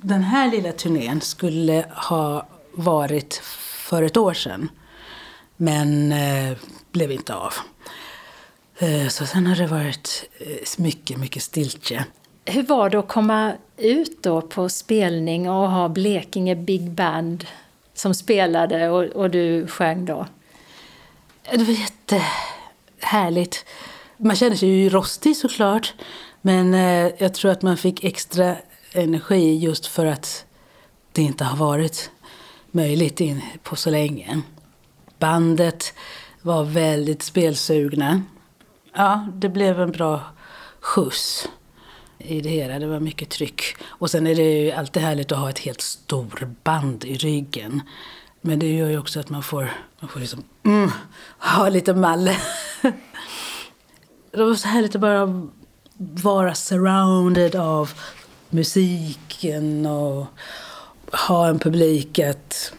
Den här lilla turnén skulle ha varit för ett år sedan. Men eh, blev inte av. Eh, så sen har det varit eh, mycket, mycket stiltje. Hur var det att komma ut då på spelning och ha Blekinge Big Band som spelade och, och du sjöng då? Det var jättehärligt. Man kände sig ju rostig såklart. Men eh, jag tror att man fick extra energi just för att det inte har varit möjligt in på så länge. Bandet var väldigt spelsugna. Ja, det blev en bra skjuts i det hela. Det var mycket tryck. Och sen är det ju alltid härligt att ha ett helt storband i ryggen. Men det gör ju också att man får, man får liksom, mm, ha lite malle. det var så härligt att bara vara surrounded av musiken och ha en publik att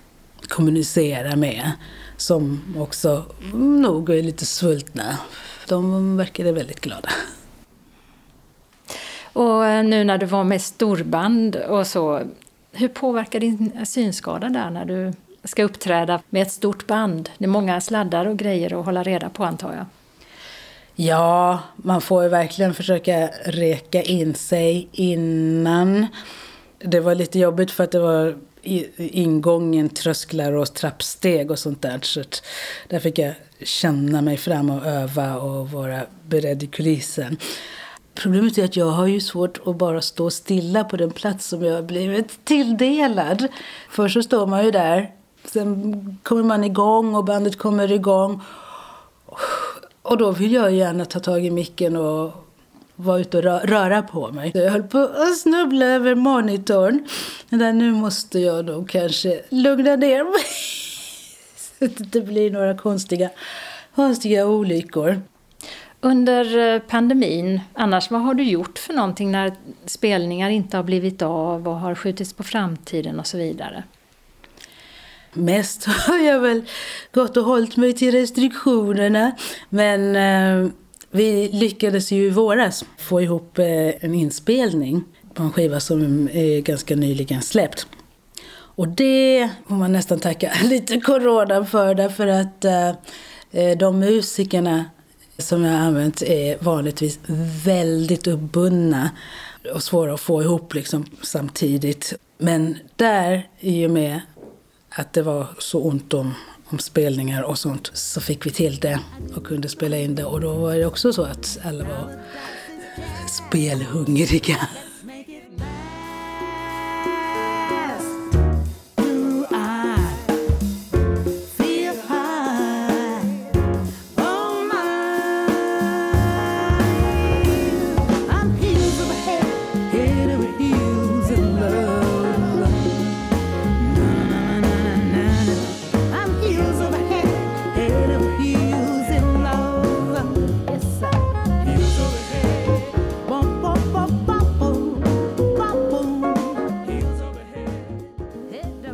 kommunicera med som också nog är lite svultna. De verkade väldigt glada. Och eh, nu när du var med storband och så, Hur påverkar din synskada där när du ska uppträda med ett stort band? Det är många sladdar och grejer att hålla reda på antar jag. Ja, man får ju verkligen försöka reka in sig innan. Det var lite jobbigt för att det var ingången, trösklar och trappsteg och sånt där. Så där fick jag känna mig fram och öva och vara beredd i kulissen. Problemet är att jag har ju svårt att bara stå stilla på den plats som jag har blivit tilldelad. Först så står man ju där, sen kommer man igång och bandet kommer igång. Och då vill jag gärna ta tag i micken och vara ute och röra på mig. Jag höll på att snubbla över monitorn. Men nu måste jag nog kanske lugna ner mig. Så att det inte blir några konstiga, konstiga olyckor. Under eh, pandemin, annars vad har du gjort för någonting när spelningar inte har blivit av och har skjutits på framtiden och så vidare? Mest har jag väl gått och hållit mig till restriktionerna. Men eh, vi lyckades ju i våras få ihop eh, en inspelning på en skiva som är ganska nyligen släppt. Och det får man nästan tacka lite corona för därför att eh, eh de musikerna som jag har använt är vanligtvis väldigt uppbundna och svåra att få ihop liksom samtidigt. Men där, i och med att det var så ont om, om spelningar och sånt, så fick vi till det och kunde spela in det. Och då var det också så att alla var spelhungriga.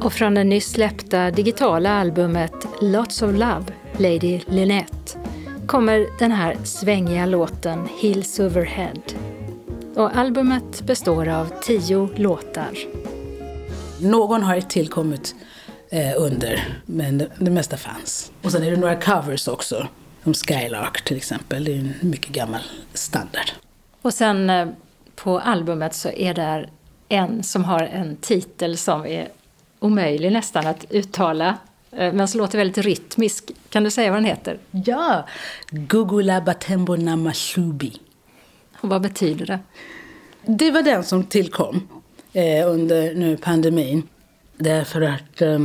Från det nyss släppta digitala albumet Lots of Love, Lady Lynette, kommer den här svängiga låten Hills Overhead. Och albumet består av tio låtar. Någon har tillkommit eh, under, men det, det mesta fanns. Och sen är det några covers också. Som Skylark till exempel, det är en mycket gammal standard. Och sen eh, på albumet så är det en som har en titel som är omöjlig nästan att uttala, eh, men som låter väldigt rytmisk. Kan du säga vad den heter? Ja! Gugula Batembo Namashubi. Och vad betyder det? Det var den som tillkom eh, under nu pandemin. Därför att eh,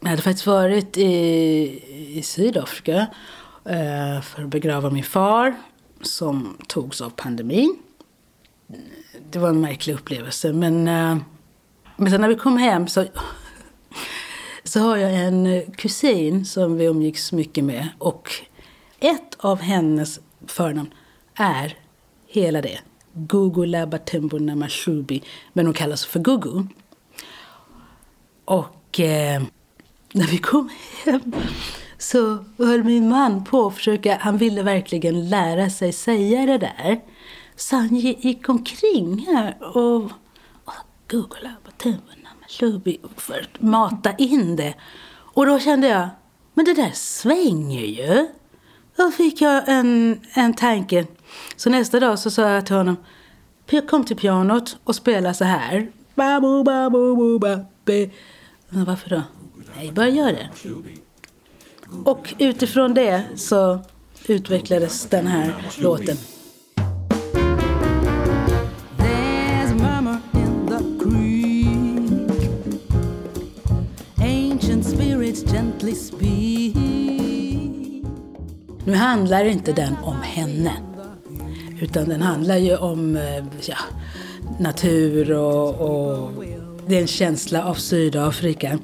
jag hade faktiskt varit i, i Sydafrika eh, för att begrava min far som togs av pandemin. Det var en märklig upplevelse. Men, eh, men sen när vi kom hem så så har jag en eh, kusin som vi umgicks mycket med. Och ett av hennes förnamn är hela det. Gugu Labatembo Namashubi. Men hon kallas för Gugu. Och eh, när vi kom hem så höll min man på att försöka, han ville verkligen lära sig säga det där. Så han gick omkring här och, och Gugu Labatembo klubbig för att mata in det. Och då kände jag, men det där svänger ju. Då fick jag en, en tanke. Så nästa dag så sa jag till honom, kom till pianot och spela så här. Babu, babu, babu, men varför då? Nej, bara gör det. Och utifrån det så utvecklades den här låten. Nu handlar inte den om henne. Utan den handlar ju om eh, ja, natur och, och det är en känsla av Sydafrika.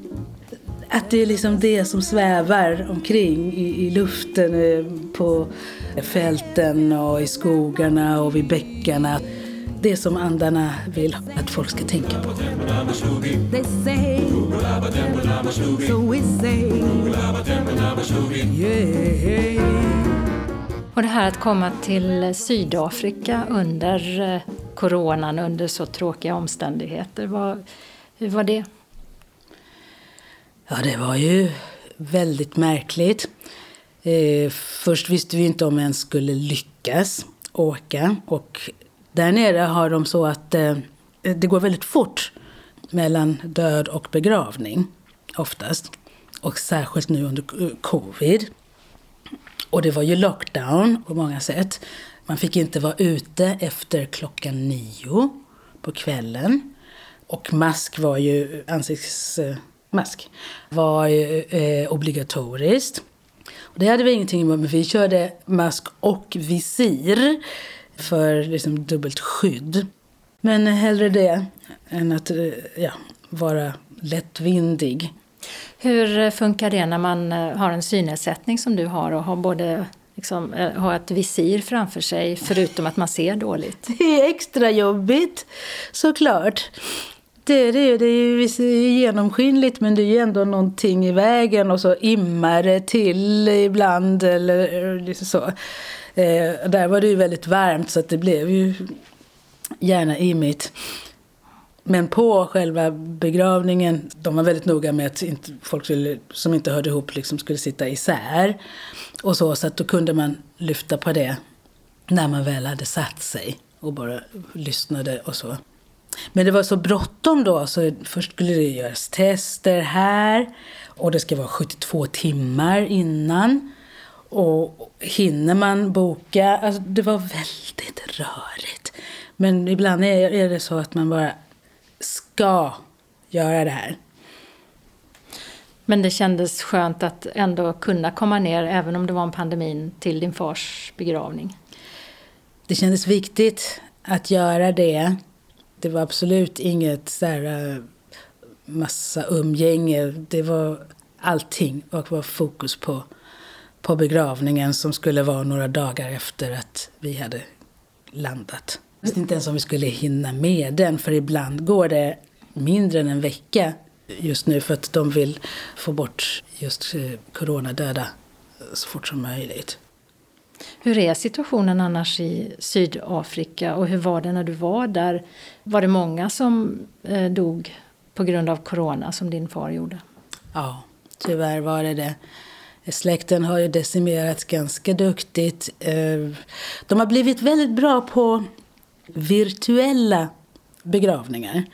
Att det är liksom det som svävar omkring i, i luften, eh, på fälten och i skogarna och vid bäckarna det som andarna vill att folk ska tänka på. Och det här att komma till Sydafrika under eh, coronan, under så tråkiga omständigheter. Vad, Hur var det? Ja, det var ju väldigt märkligt. Eh, först visste vi inte om vi ens skulle lyckas åka. Och där nere har de så att eh, det går väldigt fort mellan död och begravning, oftast. Och särskilt nu under eh, covid. Och det var ju lockdown på många sätt. Man fick inte vara ute efter klockan nio på kvällen. Och mask var ju, ansiktsmask var ju eh, obligatoriskt. Och det hade vi ingenting emot, men vi körde mask och visir för liksom dubbelt skydd. Men hellre det än att eh, ja, vara lättvindig. Hur funkar det när man eh, har en synnedsättning som du har och har både liksom, eh, har ett visir framför sig förutom att man ser dåligt? Det är extra jobbigt, såklart. Det, det, det är ju genomskinligt men det är ju ändå någonting i vägen och så immar det till ibland eller så. Eh, där var det ju väldigt varmt så att det blev ju gärna immigt. Men på själva begravningen, de var väldigt noga med att inte, folk skulle, som inte hörde ihop liksom skulle sitta isär. Och så, så att då kunde man lyfta på det när man väl hade satt sig och bara lyssnade och så. Men det var så bråttom då, så först skulle det göras tester här och det ska vara 72 timmar innan. Och hinner man boka, alltså det var väldigt rörigt. Men ibland är, det så att man bara ska göra det här. Men det kändes skönt att ändå kunna komma ner, även om det var en pandemin, till din fars begravning? Det kändes viktigt att göra det. Det var absolut inget så här, eh, massa umgänge. Det var allting och var fokus på, på begravningen som skulle vara några dagar efter att vi hade landat. Jag visste inte ens om vi skulle hinna med den, för ibland går det mindre än en vecka just nu för att de vill få bort just eh, coronadöda så fort som möjligt. Hur är situationen annars i Sydafrika och hur var det när du var där? Var det många som eh, dog på grund av corona som din far gjorde? Ja, tyvärr var det det. Släkten har ju decimerats ganska duktigt. Eh, de har blivit väldigt bra på virtuella begravningar.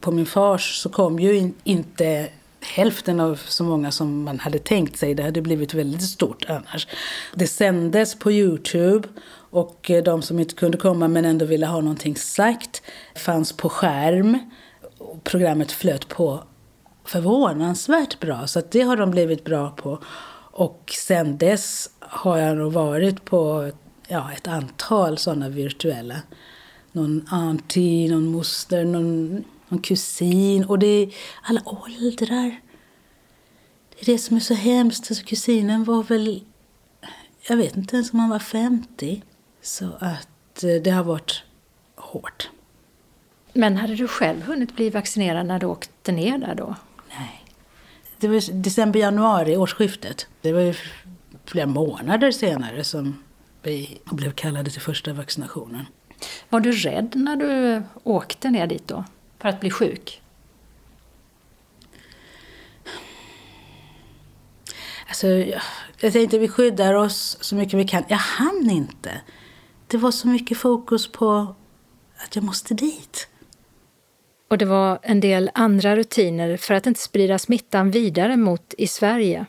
På min fars så kom ju inte hälften av så många som man hade tänkt sig. Det hade blivit väldigt stort annars. Det sändes på Youtube och eh, de som inte kunde komma men ändå ville ha någonting sagt fanns på skärm. Programmet flöt på förvånansvärt bra, så det har de blivit bra på. Och sen dess har jag nog varit på ja, ett antal sådana virtuella någon auntie, någon moster, någon, någon kusin. Och det är alla åldrar. Det är det som är så hemskt. Alltså, kusinen var väl, jag vet inte ens om han var 50. Så att eh, det har varit hårt. Men hade du själv hunnit bli vaccinerad när du åkte ner där då? Nej. Det var december, januari, årsskiftet. Det var ju flera månader senare som vi blev kallade till första vaccinationen. Var du rädd när du åkte ner dit då? För att bli sjuk? Alltså, jag tänkte vi skyddar oss så mycket vi kan. Jag hann inte. Det var så mycket fokus på att jag måste dit. Och det var en del andra rutiner för att inte sprida smittan vidare mot i Sverige.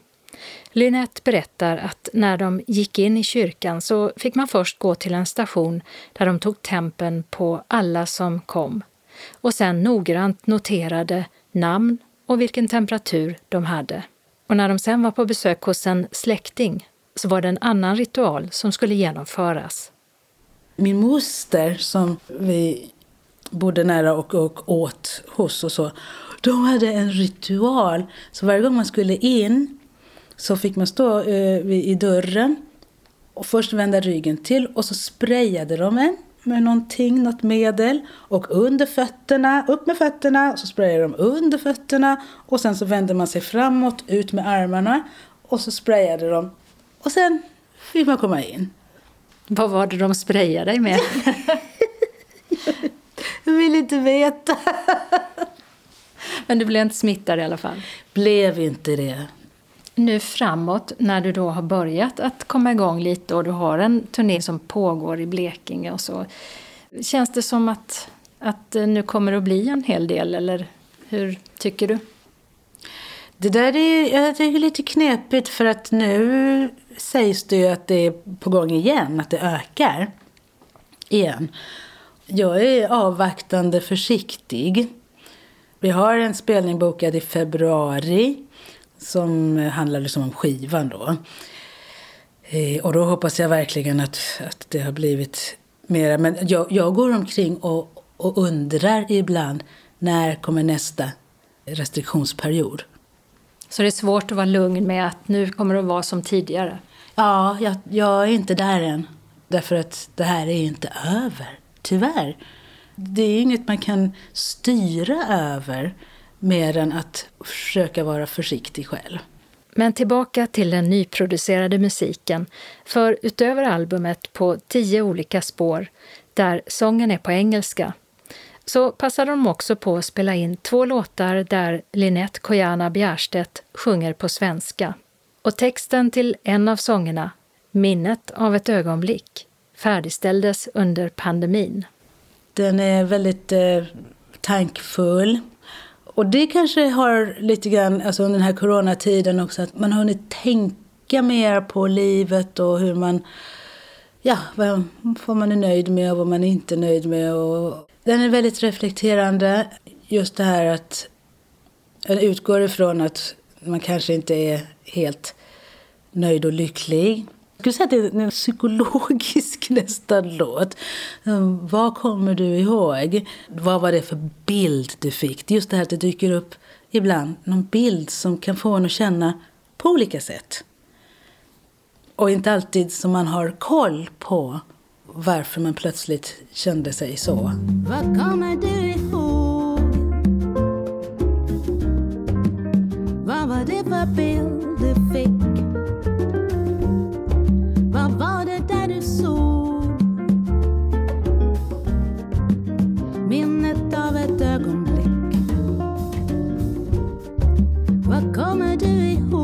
Lynette berättar att när de gick in i kyrkan så fick man först gå till en station där de tog tempen på alla som kom och sen noggrant noterade namn och vilken temperatur de hade. Och när de sen var på besök hos en släkting så var det en annan ritual som skulle genomföras. Min moster som vi bodde nära och, och åt hos och så, de hade en ritual. Så varje gång man skulle in så fick man stå eh, i dörren och först vända ryggen till och så sprayade de en med någonting, något medel. Och under fötterna, upp med fötterna, så sprayade de under fötterna. Och sen så vände man sig framåt, ut med armarna. Och så sprayade de. Och sen fick man komma in. Vad var det de sprayade dig med? Jag vill inte veta. Men du blev inte smittad i alla fall? Blev inte det. Nu framåt, när du då har börjat att komma igång lite och du har en turné som pågår i Blekinge och så. Känns det som att, att nu kommer det att bli en hel del, eller hur tycker du? Det där är, jag tycker är lite knepigt för att nu sägs det ju att det är på gång igen, att det ökar igen. Jag är avvaktande försiktig. Vi har en spelning bokad i februari som handlar liksom om skivan då. Eh, och då hoppas jag verkligen att, att det har blivit mera. Men jag, jag går omkring och, och undrar ibland när kommer nästa restriktionsperiod. Så det är svårt att vara lugn med att nu kommer det att vara som tidigare? Ja, jag, jag är inte där än. Därför att det här är inte över, tyvärr. Det är inget man kan styra över mer än att försöka vara försiktig själv. Men tillbaka till den nyproducerade musiken. För utöver albumet på tio olika spår, där sången är på engelska, så passade de också på att spela in två låtar där Linette Kojana Bjärstedt sjunger på svenska. Och texten till en av sångerna, Minnet av ett ögonblick, färdigställdes under pandemin. Den är väldigt eh, tankfull. Och det kanske har lite grann, alltså under den här coronatiden också, att man har hunnit tänka mer på livet och hur man, ja, vad man är nöjd med och vad man är inte är nöjd med. Och den är väldigt reflekterande. Just det här att den utgår ifrån att man kanske inte är helt nöjd och lycklig. Jag skulle säga att det är en psykologisk nästan låt. Ehm, vad kommer du ihåg? Vad var det för bild du fick? Det är just det här att det dyker upp ibland någon bild som kan få en att känna på olika sätt. Och inte alltid som man har koll på varför man plötsligt kände sig så. Vad kommer du ihåg? Vad var det för bild Vad kommer du ihåg?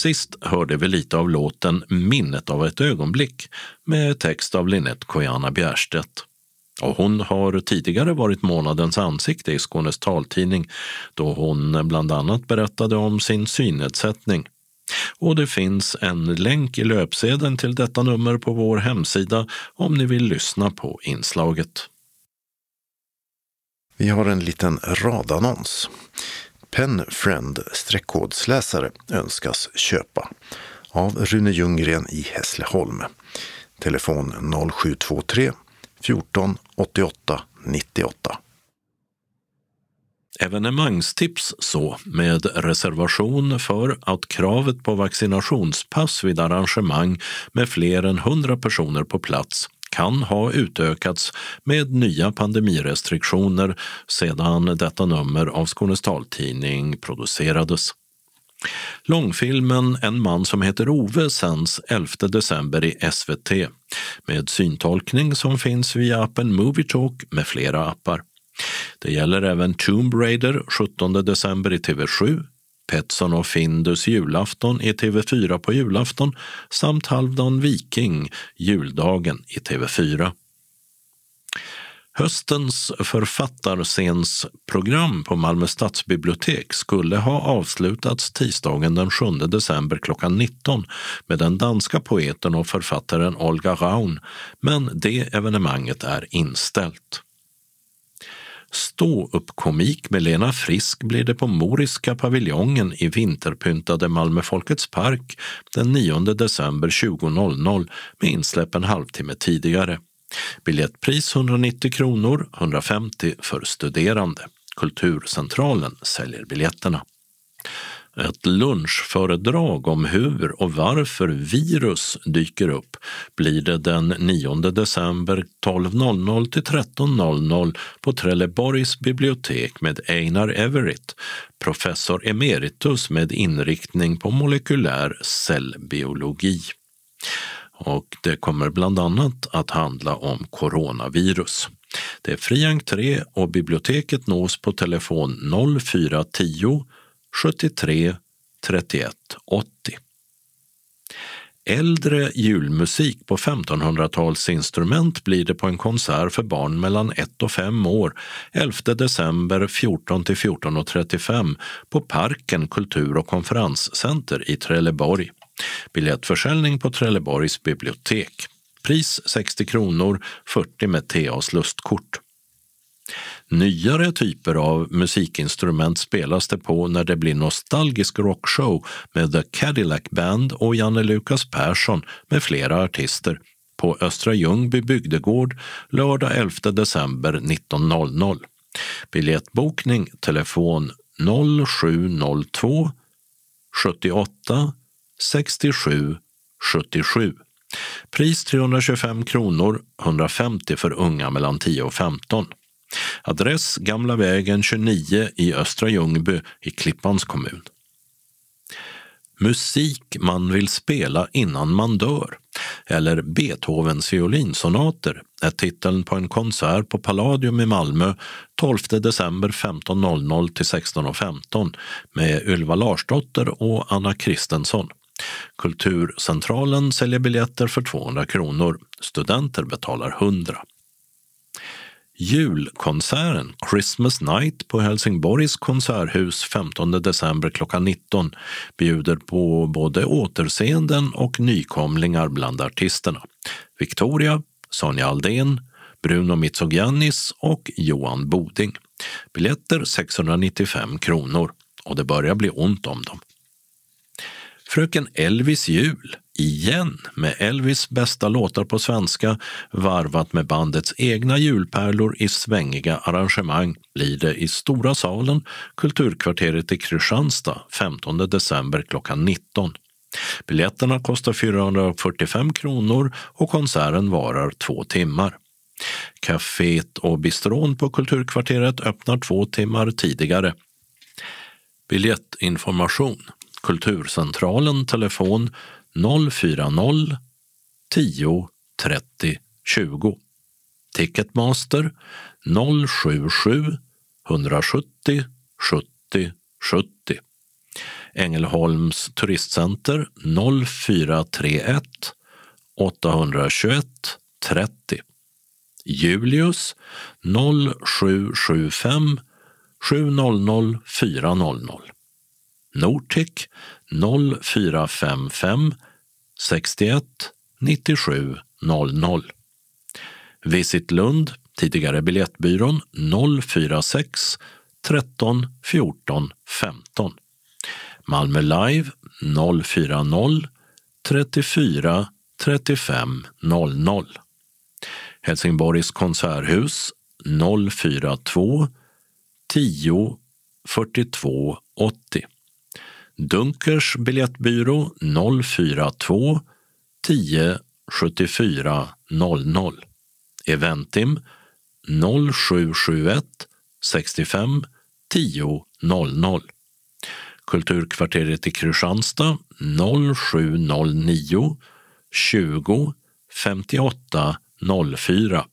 Sist hörde vi lite av låten Minnet av ett ögonblick med text av Linette Kojana Bjärstedt. Och hon har tidigare varit månadens ansikte i Skånes taltidning då hon bland annat berättade om sin synnedsättning. Och det finns en länk i löpsedeln till detta nummer på vår hemsida om ni vill lyssna på inslaget. Vi har en liten radannons. Penfriend streckkodsläsare önskas köpa av Rune Ljunggren i Hässleholm. Telefon 0723 14 88 98. Evenemangstips så, med reservation för att kravet på vaccinationspass vid arrangemang med fler än 100 personer på plats kan ha utökats med nya pandemirestriktioner sedan detta nummer av Skånes taltidning producerades. Långfilmen En man som heter Ove sänds 11 december i SVT med syntolkning som finns via appen Movietalk med flera appar. Det gäller även Tomb Raider 17 december i TV7, Petson och Findus julafton i TV4 på julafton samt Halvdan Viking juldagen i TV4. Höstens författarscensprogram på Malmö stadsbibliotek skulle ha avslutats tisdagen den 7 december klockan 19 med den danska poeten och författaren Olga Raun, men det evenemanget är inställt. Stå-upp-komik med Lena Frisk blir det på Moriska paviljongen i vinterpyntade Malmö Folkets park den 9 december 20.00 med insläpp en halvtimme tidigare. Biljettpris 190 kronor, 150 för studerande. Kulturcentralen säljer biljetterna. Ett lunchföredrag om hur och varför virus dyker upp blir det den 9 december 12.00 till 13.00 på Trelleborgs bibliotek med Einar Everett, professor emeritus med inriktning på molekylär cellbiologi. Och det kommer bland annat att handla om coronavirus. Det är fri entré och biblioteket nås på telefon 0410 73 31 80. Äldre julmusik på 1500-talsinstrument blir det på en konsert för barn mellan 1 och 5 år 11 december 14 till 14.35 på Parken kultur och konferenscenter i Trelleborg. Biljettförsäljning på Trelleborgs bibliotek. Pris 60 kronor, 40 med TAs lustkort. Nyare typer av musikinstrument spelas det på när det blir nostalgisk rockshow med The Cadillac Band och Janne Lukas Persson med flera artister på Östra Ljungby bygdegård lördag 11 december 19.00. Biljettbokning telefon 0702 78 67 77. Pris 325 kronor, 150 för unga mellan 10 och 15. Adress Gamla vägen 29 i Östra Ljungby i Klippans kommun. Musik man vill spela innan man dör eller Beethovens violinsonater är titeln på en konsert på Palladium i Malmö 12 december 15.00 till 16.15 med Ylva Larsdotter och Anna Kristensson. Kulturcentralen säljer biljetter för 200 kronor. Studenter betalar 100. Julkonserten Christmas Night på Helsingborgs konserthus 15 december klockan 19 bjuder på både återseenden och nykomlingar bland artisterna. Victoria, Sonja Aldén, Bruno Mitsogiannis och Johan Boding. Biljetter 695 kronor och det börjar bli ont om dem. Fröken Elvis jul, igen med Elvis bästa låtar på svenska varvat med bandets egna julpärlor i svängiga arrangemang blir det i Stora salen, Kulturkvarteret i Kristianstad 15 december klockan 19. Biljetterna kostar 445 kronor och konserten varar två timmar. Caféet och bistron på Kulturkvarteret öppnar två timmar tidigare. Biljettinformation Kulturcentralen telefon 040 10 30 20. Ticketmaster 077 170 70 70. Ängelholms turistcenter 0431 821 30. Julius 0775 700 400. Nortic 0455 61 97 00. Visit Lund, tidigare Biljettbyrån 046 13 14 15. Malmö Live 040 34 35 00. Helsingborgs konserthus 042 10 42 80. Dunkers biljettbyrå 042 10 74 00. Eventim 0771 65 10 00. Kulturkvarteret i Kristianstad 0709 20 58 04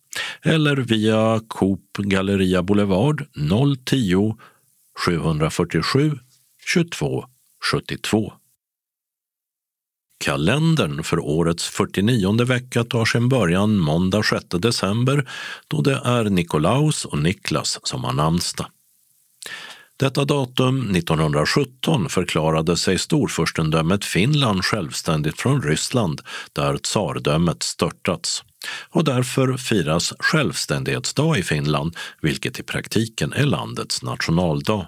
eller via Coop Galleria Boulevard 010 747 22 72. Kalendern för årets 49 vecka tar sin början måndag 6 december då det är Nikolaus och Niklas som har namnsdag. Detta datum 1917 förklarade sig storfurstendömet Finland självständigt från Ryssland där tsardömet störtats och därför firas självständighetsdag i Finland vilket i praktiken är landets nationaldag.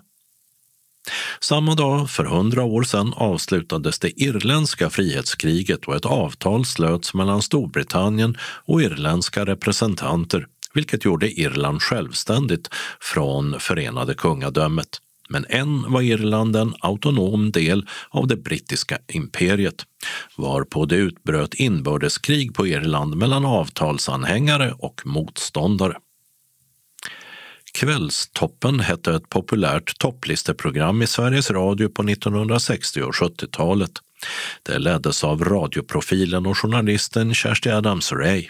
Samma dag för hundra år sedan avslutades det irländska frihetskriget och ett avtal slöts mellan Storbritannien och irländska representanter vilket gjorde Irland självständigt från Förenade kungadömet. Men än var Irland en autonom del av det brittiska imperiet varpå det utbröt inbördeskrig på Irland mellan avtalsanhängare och motståndare. Kvällstoppen hette ett populärt topplisteprogram i Sveriges Radio på 1960 och 70-talet. Det leddes av radioprofilen och journalisten Kersti Adams-Ray.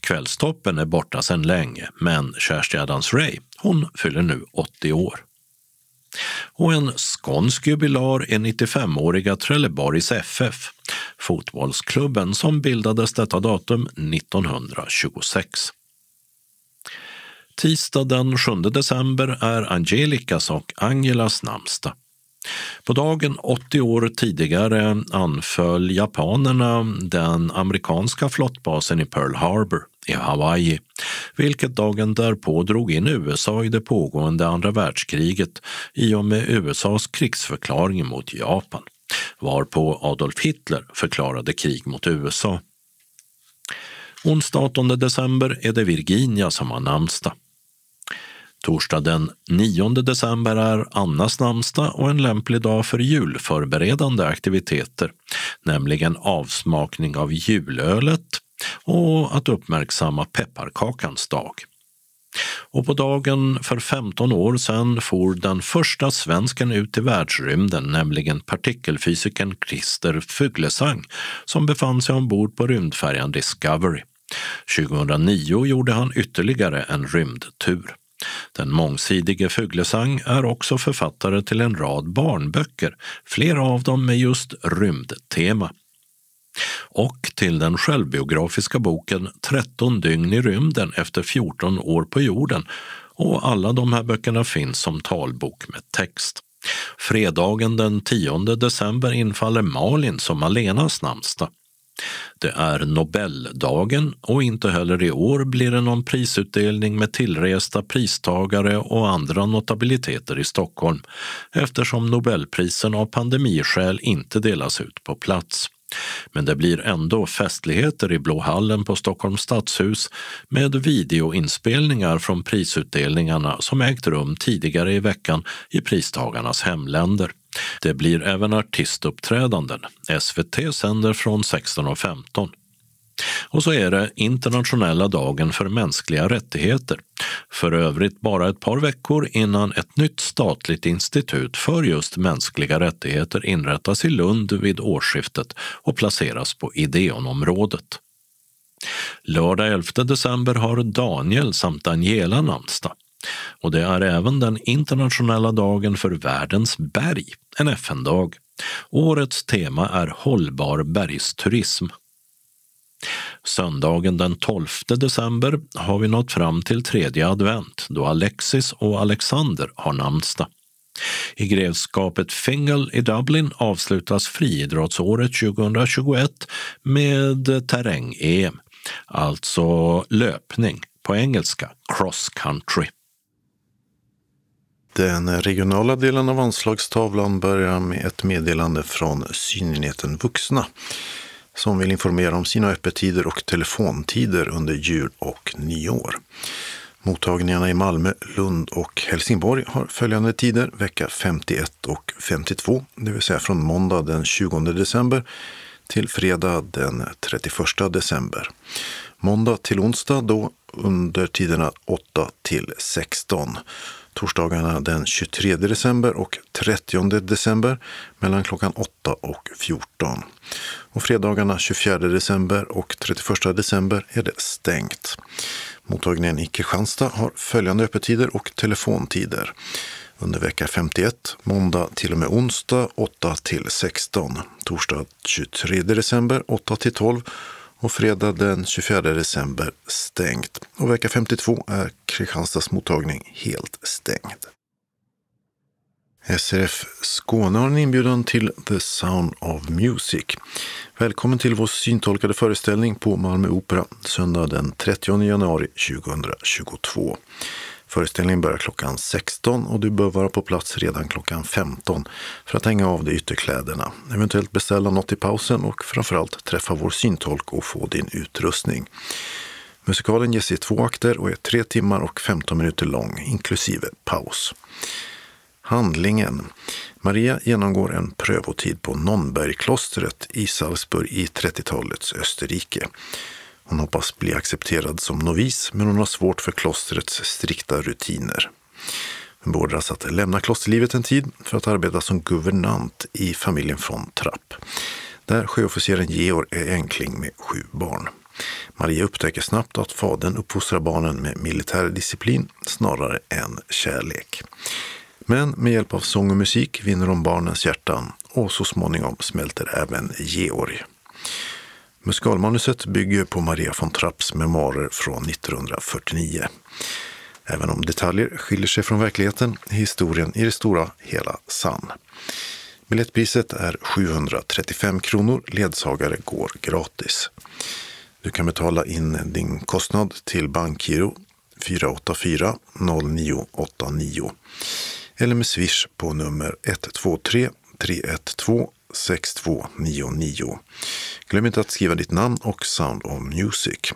Kvällstoppen är borta sedan länge, men Kersti Adams-Ray hon fyller nu 80 år. Och en skånsk jubilar är 95-åriga Trelleborgs FF, fotbollsklubben som bildades detta datum 1926. Tisdag den 7 december är Angelicas och Angelas namnsdag. På dagen 80 år tidigare anföll japanerna den amerikanska flottbasen i Pearl Harbor i Hawaii, vilket dagen därpå drog in USA i det pågående andra världskriget i och med USAs krigsförklaring mot Japan, varpå Adolf Hitler förklarade krig mot USA. Onsdag 18 december är det Virginia som har namnsdag. Torsdag den 9 december är Annas namnsdag och en lämplig dag för julförberedande aktiviteter, nämligen avsmakning av julölet och att uppmärksamma pepparkakans dag. Och på dagen för 15 år sedan for den första svensken ut i världsrymden, nämligen partikelfysikern Christer Fuglesang som befann sig ombord på rymdfärjan Discovery. 2009 gjorde han ytterligare en rymdtur. Den mångsidige Fuglesang är också författare till en rad barnböcker, flera av dem med just rymdtema. Och till den självbiografiska boken 13 dygn i rymden efter 14 år på jorden och alla de här böckerna finns som talbok med text. Fredagen den 10 december infaller Malin som Alenas namnsdag. Det är Nobeldagen och inte heller i år blir det någon prisutdelning med tillresta pristagare och andra notabiliteter i Stockholm eftersom Nobelprisen av pandemiskäl inte delas ut på plats. Men det blir ändå festligheter i Blå hallen på Stockholms stadshus med videoinspelningar från prisutdelningarna som ägt rum tidigare i veckan i pristagarnas hemländer. Det blir även artistuppträdanden. SVT sänder från 16.15. Och så är det internationella dagen för mänskliga rättigheter. För övrigt bara ett par veckor innan ett nytt statligt institut för just mänskliga rättigheter inrättas i Lund vid årsskiftet och placeras på Ideonområdet. Lördag 11 december har Daniel samt Daniela namnsdag. Och det är även den internationella dagen för världens berg, en FN-dag. Årets tema är hållbar bergsturism. Söndagen den 12 december har vi nått fram till tredje advent då Alexis och Alexander har namnsdag. I grevskapet Fingal i Dublin avslutas friidrottsåret 2021 med terräng-EM, alltså löpning, på engelska cross country. Den regionala delen av anslagstavlan börjar med ett meddelande från synenheten Vuxna som vill informera om sina öppettider och telefontider under jul och nyår. Mottagningarna i Malmö, Lund och Helsingborg har följande tider vecka 51 och 52, det vill säga från måndag den 20 december till fredag den 31 december. Måndag till onsdag då under tiderna 8 till 16 torsdagarna den 23 december och 30 december mellan klockan 8 och 14. Och fredagarna 24 december och 31 december är det stängt. Mottagningen i Kristianstad har följande öppettider och telefontider. Under vecka 51, måndag till och med onsdag 8 till 16, torsdag 23 december 8 till 12 och fredag den 24 december stängt. Och vecka 52 är Kristianstads mottagning helt stängd. SRF Skåne har en inbjudan till The Sound of Music. Välkommen till vår syntolkade föreställning på Malmö Opera söndag den 30 januari 2022. Föreställningen börjar klockan 16 och du bör vara på plats redan klockan 15 för att hänga av dig ytterkläderna, eventuellt beställa något i pausen och framförallt träffa vår syntolk och få din utrustning. Musikalen ges i två akter och är tre timmar och 15 minuter lång, inklusive paus. Handlingen. Maria genomgår en prövotid på Nonnbergklostret i Salzburg i 30-talets Österrike. Hon hoppas bli accepterad som novis, men hon har svårt för klostrets strikta rutiner. Hon beordras att lämna klosterlivet en tid för att arbeta som guvernant i familjen von Trapp, där sjöofficeren Georg är enkling med sju barn. Maria upptäcker snabbt att fadern uppfostrar barnen med militär disciplin snarare än kärlek. Men med hjälp av sång och musik vinner hon barnens hjärtan och så småningom smälter även Georg. Musikalmanuset bygger på Maria von Trapps memoarer från 1949. Även om detaljer skiljer sig från verkligheten är historien i det stora hela sann. Biljettpriset är 735 kronor, ledsagare går gratis. Du kan betala in din kostnad till bankgiro 484 0989 eller med swish på nummer 123 312 6299. Glöm inte att skriva ditt namn och Sound of Music.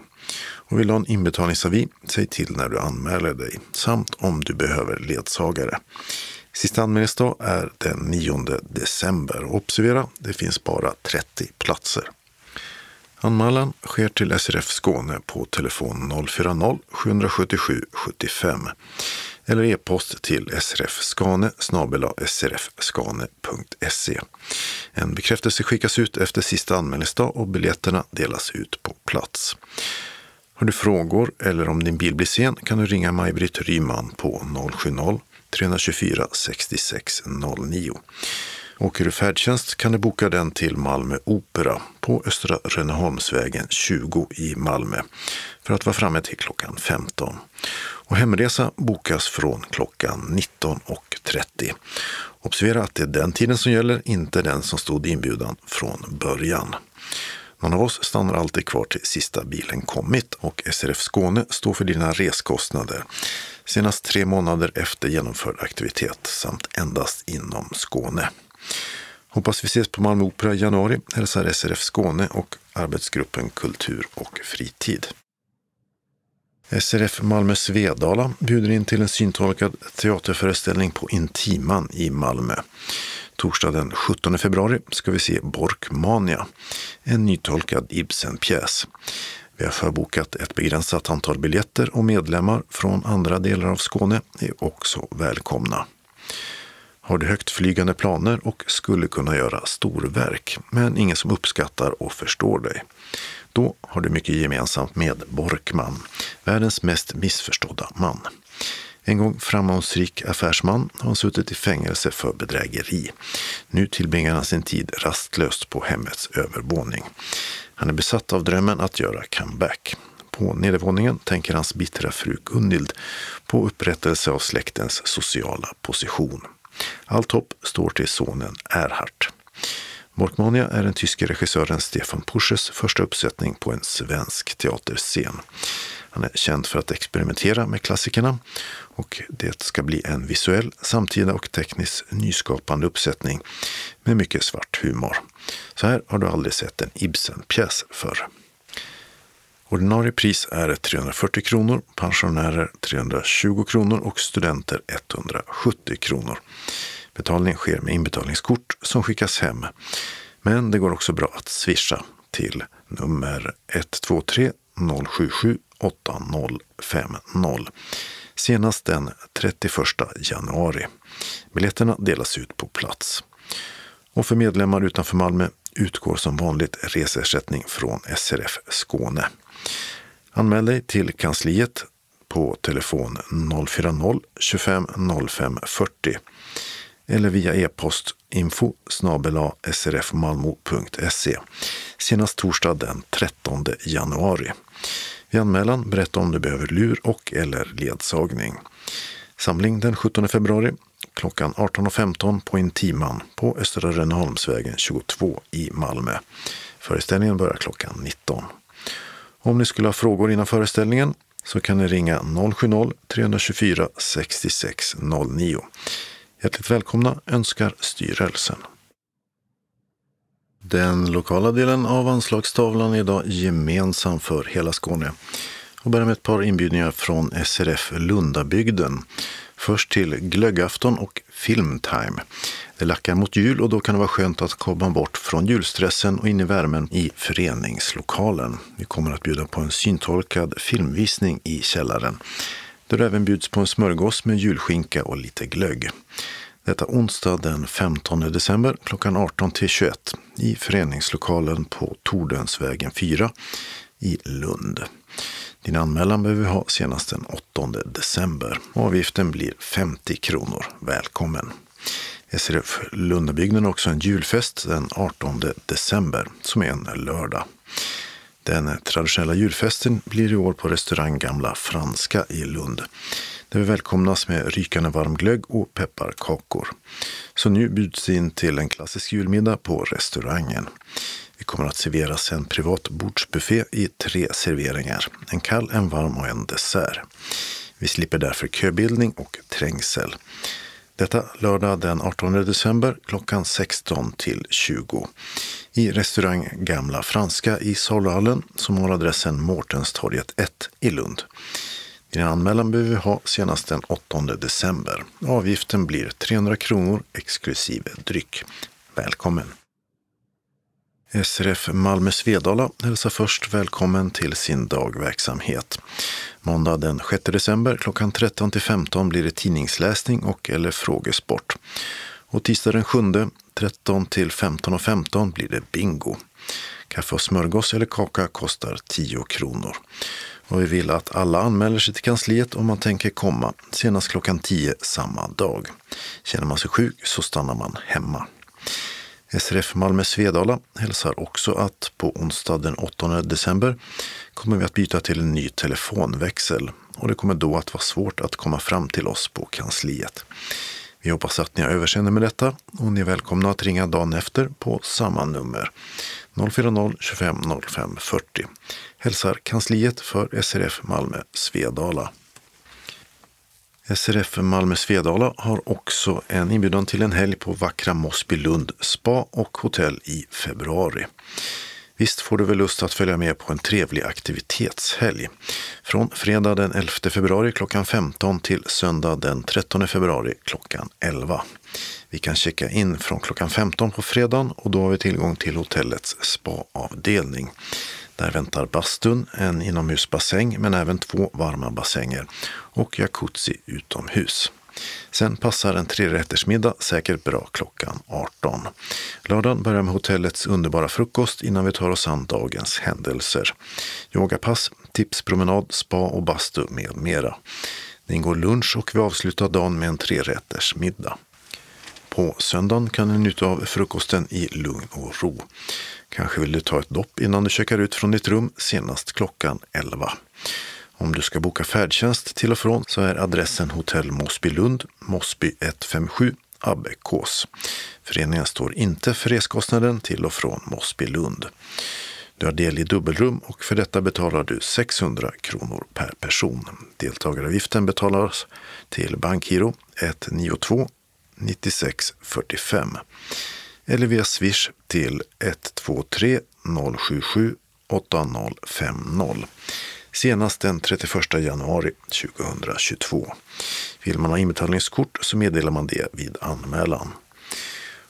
Och vill du ha en inbetalningsavi, säg till när du anmäler dig, samt om du behöver ledsagare. Sista anmälningsdag är den 9 december. Observera, det finns bara 30 platser. Anmälan sker till SRF Skåne på telefon 040-777 75 eller e-post till srfskane srfskane.se. En bekräftelse skickas ut efter sista anmälningsdag och biljetterna delas ut på plats. Har du frågor eller om din bil blir sen kan du ringa Maj-Britt Ryman på 070-324 6609. Åker du färdtjänst kan du boka den till Malmö Opera på Östra Rönneholmsvägen 20 i Malmö för att vara framme till klockan 15. Och hemresa bokas från klockan 19.30. Observera att det är den tiden som gäller, inte den som stod i inbjudan från början. Någon av oss stannar alltid kvar till sista bilen kommit och SRF Skåne står för dina reskostnader senast tre månader efter genomförd aktivitet samt endast inom Skåne. Hoppas vi ses på Malmö Opera i januari, hälsar SRF Skåne och arbetsgruppen Kultur och fritid. SRF Malmö Svedala bjuder in till en syntolkad teaterföreställning på Intiman i Malmö. Torsdag den 17 februari ska vi se Borkmania, en nytolkad Ibsen-pjäs. Vi har förbokat ett begränsat antal biljetter och medlemmar från andra delar av Skåne är också välkomna. Har du högt flygande planer och skulle kunna göra storverk, men ingen som uppskattar och förstår dig. Då har du mycket gemensamt med Borkman, världens mest missförstådda man. En gång framgångsrik affärsman har han suttit i fängelse för bedrägeri. Nu tillbringar han sin tid rastlöst på hemmets övervåning. Han är besatt av drömmen att göra comeback. På nedervåningen tänker hans bittra fru Gunhild på upprättelse av släktens sociala position. Allt hopp står till sonen Erhard. Morkmania är den tyske regissören Stefan Pusches första uppsättning på en svensk teaterscen. Han är känd för att experimentera med klassikerna och det ska bli en visuell, samtida och tekniskt nyskapande uppsättning med mycket svart humor. Så här har du aldrig sett en Ibsen-pjäs förr. Ordinarie pris är 340 kronor, pensionärer 320 kronor och studenter 170 kronor. Betalning sker med inbetalningskort som skickas hem. Men det går också bra att swisha till nummer 123 077 8050 senast den 31 januari. Biljetterna delas ut på plats. Och för medlemmar utanför Malmö utgår som vanligt reseersättning från SRF Skåne. Anmäl dig till kansliet på telefon 040-25 05 40 eller via e-post info srfmalmo.se senast torsdag den 13 januari. Vid anmälan berätta om du behöver lur och eller ledsagning. Samling den 17 februari klockan 18.15 på Intiman på Östra Rönneholmsvägen 22 i Malmö. Föreställningen börjar klockan 19. Om ni skulle ha frågor innan föreställningen så kan ni ringa 070-324 6609. Hjärtligt välkomna önskar styrelsen. Den lokala delen av anslagstavlan är idag gemensam för hela Skåne. Och börjar med ett par inbjudningar från SRF Lundabygden. Först till glöggafton och filmtime. Det lackar mot jul och då kan det vara skönt att komma bort från julstressen och in i värmen i föreningslokalen. Vi kommer att bjuda på en syntolkad filmvisning i källaren. Där du även bjuds på en smörgås med julskinka och lite glögg. Detta onsdag den 15 december klockan 18 till 21 i föreningslokalen på Tordensvägen 4 i Lund. Din anmälan behöver vi ha senast den 8 december. Avgiften blir 50 kronor. Välkommen! SRF Lundabygden har också en julfest den 18 december som är en lördag. Den traditionella julfesten blir i år på restaurang Gamla Franska i Lund. Där vi välkomnas med rykande varm glögg och pepparkakor. Så nu bjuds in till en klassisk julmiddag på restaurangen. Vi kommer att serveras en privat bordsbuffé i tre serveringar. En kall, en varm och en dessert. Vi slipper därför köbildning och trängsel. Detta lördag den 18 december klockan 16 till 20 i restaurang Gamla Franska i Saluhallen som har adressen Mårtenstorget 1 i Lund. Din anmälan behöver vi ha senast den 8 december. Avgiften blir 300 kronor exklusive dryck. Välkommen! SRF Malmö Svedala hälsar först välkommen till sin dagverksamhet. Måndag den 6 december klockan 13 till 15 blir det tidningsläsning och eller frågesport. Och tisdag den 7 13 till 15.15 15 blir det bingo. Kaffe och smörgås eller kaka kostar 10 kronor. Och vi vill att alla anmäler sig till kansliet om man tänker komma senast klockan 10 samma dag. Känner man sig sjuk så stannar man hemma. SRF Malmö Svedala hälsar också att på onsdag den 8 december kommer vi att byta till en ny telefonväxel och det kommer då att vara svårt att komma fram till oss på kansliet. Vi hoppas att ni har överseende med detta och ni är välkomna att ringa dagen efter på samma nummer 040-25 05 40. Hälsar kansliet för SRF Malmö Svedala. SRF Malmö Svedala har också en inbjudan till en helg på vackra Mossbylund spa och hotell i februari. Visst får du väl lust att följa med på en trevlig aktivitetshelg. Från fredag den 11 februari klockan 15 till söndag den 13 februari klockan 11. Vi kan checka in från klockan 15 på fredagen och då har vi tillgång till hotellets spaavdelning. Där väntar bastun, en inomhusbassäng men även två varma bassänger och jacuzzi utomhus. Sen passar en trerättersmiddag säkert bra klockan 18. Lördagen börjar med hotellets underbara frukost innan vi tar oss an dagens händelser. Yogapass, tipspromenad, spa och bastu med mera. Det ingår lunch och vi avslutar dagen med en trerättersmiddag. På söndagen kan ni njuta av frukosten i lugn och ro. Kanske vill du ta ett dopp innan du checkar ut från ditt rum senast klockan 11. Om du ska boka färdtjänst till och från så är adressen Hotell Mosby Lund, Mosby 157, Abbekås. Föreningen står inte för reskostnaden till och från Mosby Lund. Du har del i dubbelrum och för detta betalar du 600 kronor per person. Deltagaravgiften betalas till Bankgiro 192 96 45 eller via Swish till 123 077 8050 senast den 31 januari 2022. Vill man ha inbetalningskort så meddelar man det vid anmälan.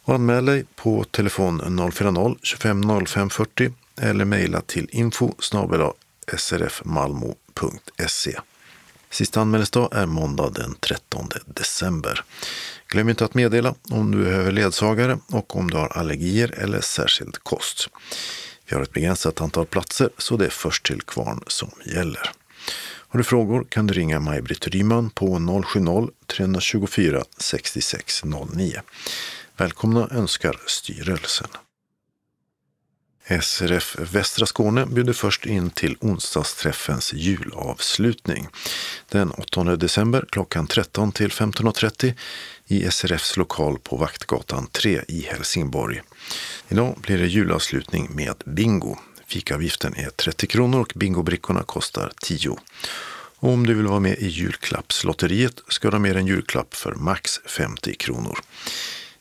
Och anmäl dig på telefon 040-25 05 40 eller mejla till info srfmalmo.se. Sista anmälningsdag är måndag den 13 december. Glöm inte att meddela om du behöver ledsagare och om du har allergier eller särskild kost. Vi har ett begränsat antal platser så det är först till kvarn som gäller. Har du frågor kan du ringa Maj-Britt Ryman på 070-324 6609. Välkomna önskar styrelsen. SRF Västra Skåne bjuder först in till onsdagsträffens julavslutning. Den 8 december klockan 13 till 15.30 i SRFs lokal på Vaktgatan 3 i Helsingborg. Idag blir det julavslutning med bingo. Fikavgiften är 30 kronor och bingobrickorna kostar 10. Och om du vill vara med i julklappslotteriet ska du ha med en julklapp för max 50 kronor.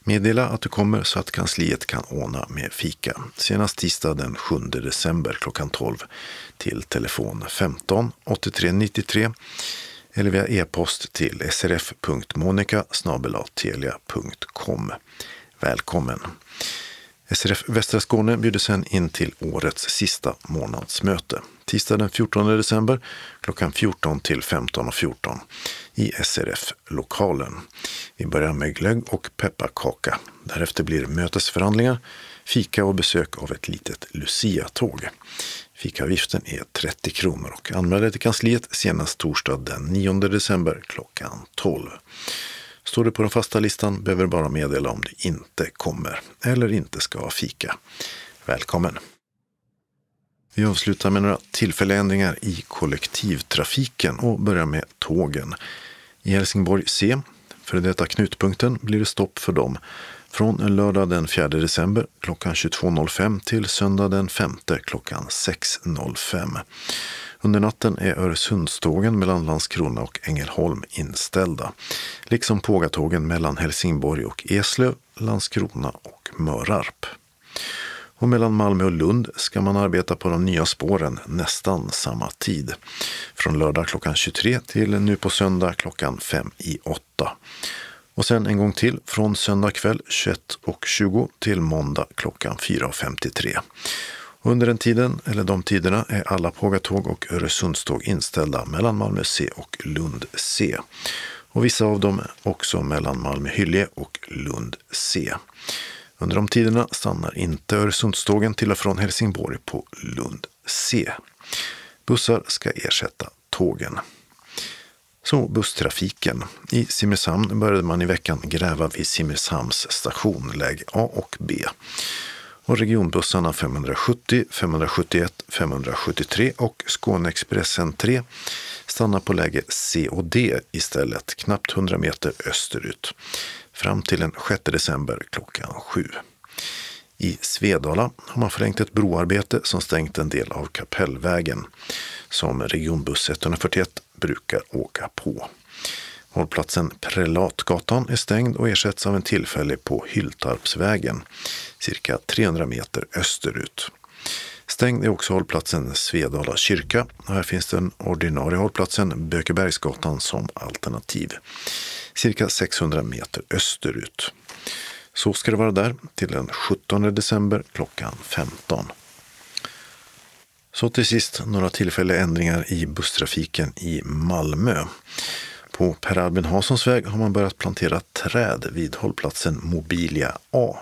Meddela att du kommer så att kansliet kan ordna med fika. Senast tisdag den 7 december klockan 12 till telefon 15 83 93 eller via e-post till srf.monica.telia.com. Välkommen! SRF Västra Skåne bjuder sen in till årets sista månadsmöte. Tisdag den 14 december klockan 14 till 15.14 14, i SRF-lokalen. Vi börjar med glögg och pepparkaka. Därefter blir det mötesförhandlingar, fika och besök av ett litet Lucia-tåg. Fikaavgiften är 30 kronor och anmäl dig till kansliet senast torsdag den 9 december klockan 12. Står du på den fasta listan behöver du bara meddela om du inte kommer eller inte ska fika. Välkommen! Vi avslutar med några tillfälliga ändringar i kollektivtrafiken och börjar med tågen. I Helsingborg C, för detta knutpunkten, blir det stopp för dem från lördag den 4 december klockan 22.05 till söndag den 5 klockan 6.05. Under natten är Öresundstågen mellan Landskrona och Ängelholm inställda. Liksom pågatågen mellan Helsingborg och Eslöv, Landskrona och Mörarp. Och mellan Malmö och Lund ska man arbeta på de nya spåren nästan samma tid. Från lördag klockan 23 till nu på söndag klockan 5 i 8. Och sen en gång till från söndag kväll 21.20 till måndag klockan 4.53. Under den tiden, eller de tiderna, är alla pågatåg och Öresundståg inställda mellan Malmö C och Lund C. Och vissa av dem också mellan Malmö Hyllie och Lund C. Under de tiderna stannar inte Öresundstågen till och från Helsingborg på Lund C. Bussar ska ersätta tågen. Så busstrafiken. I Simrishamn började man i veckan gräva vid Simrishamns station, läge A och B. Och regionbussarna 570, 571, 573 och Skåneexpressen 3 stannar på läge C och D istället, knappt 100 meter österut. Fram till den 6 december klockan 7. I Svedala har man förlängt ett broarbete som stängt en del av Kapellvägen som regionbuss 141 brukar åka på. Hållplatsen Prelatgatan är stängd och ersätts av en tillfällig på Hyltarpsvägen, cirka 300 meter österut. Stängd är också hållplatsen Svedala kyrka. Här finns den ordinarie hållplatsen Bökebergsgatan som alternativ, cirka 600 meter österut. Så ska det vara där till den 17 december klockan 15. Så till sist några tillfälliga ändringar i busstrafiken i Malmö. På Per Albin Hanssons väg har man börjat plantera träd vid hållplatsen Mobilia A.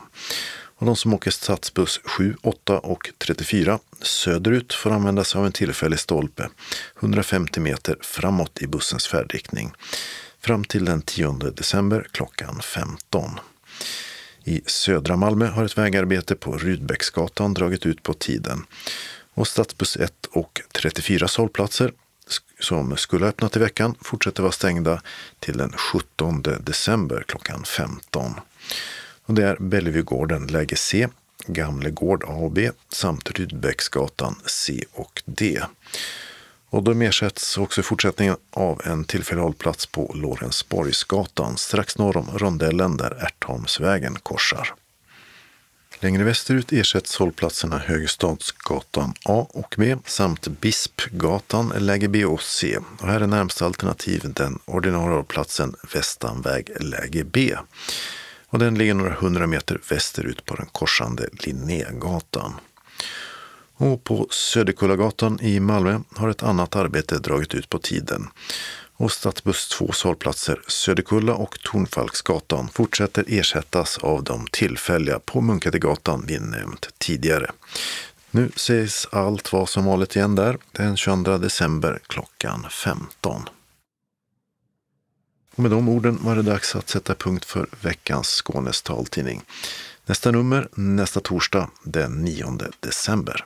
Och de som åker stadsbuss 7, 8 och 34 söderut får använda sig av en tillfällig stolpe 150 meter framåt i bussens färdriktning fram till den 10 december klockan 15. I södra Malmö har ett vägarbete på Rudbecksgatan dragit ut på tiden och stadsbuss 1 och 34 hållplatser som skulle ha öppnat i veckan fortsätter vara stängda till den 17 december klockan 15. Och det är Bellevuegården läge C, Gamlegård A och B samt Rydbecksgatan C och D. Och de ersätts också i fortsättningen av en tillfällig hållplats på Lorensborgsgatan strax norr om rondellen där Ärtholmsvägen korsar. Längre västerut ersätts hållplatserna Högstadsgatan A och B samt Bispgatan läge B och C. Och här är närmsta alternativ den ordinarie hållplatsen Västanväg läge B. Och den ligger några hundra meter västerut på den korsande Linnégatan. Och på Söderkullagatan i Malmö har ett annat arbete dragit ut på tiden och stadsbuss 2 hållplatser Söderkulla och Tornfalksgatan fortsätter ersättas av de tillfälliga på Munkategatan vi nämnt tidigare. Nu sägs allt vara som vanligt igen där den 22 december klockan 15. Och med de orden var det dags att sätta punkt för veckans Skånes taltidning. Nästa nummer nästa torsdag den 9 december.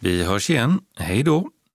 Vi hörs igen. Hej då!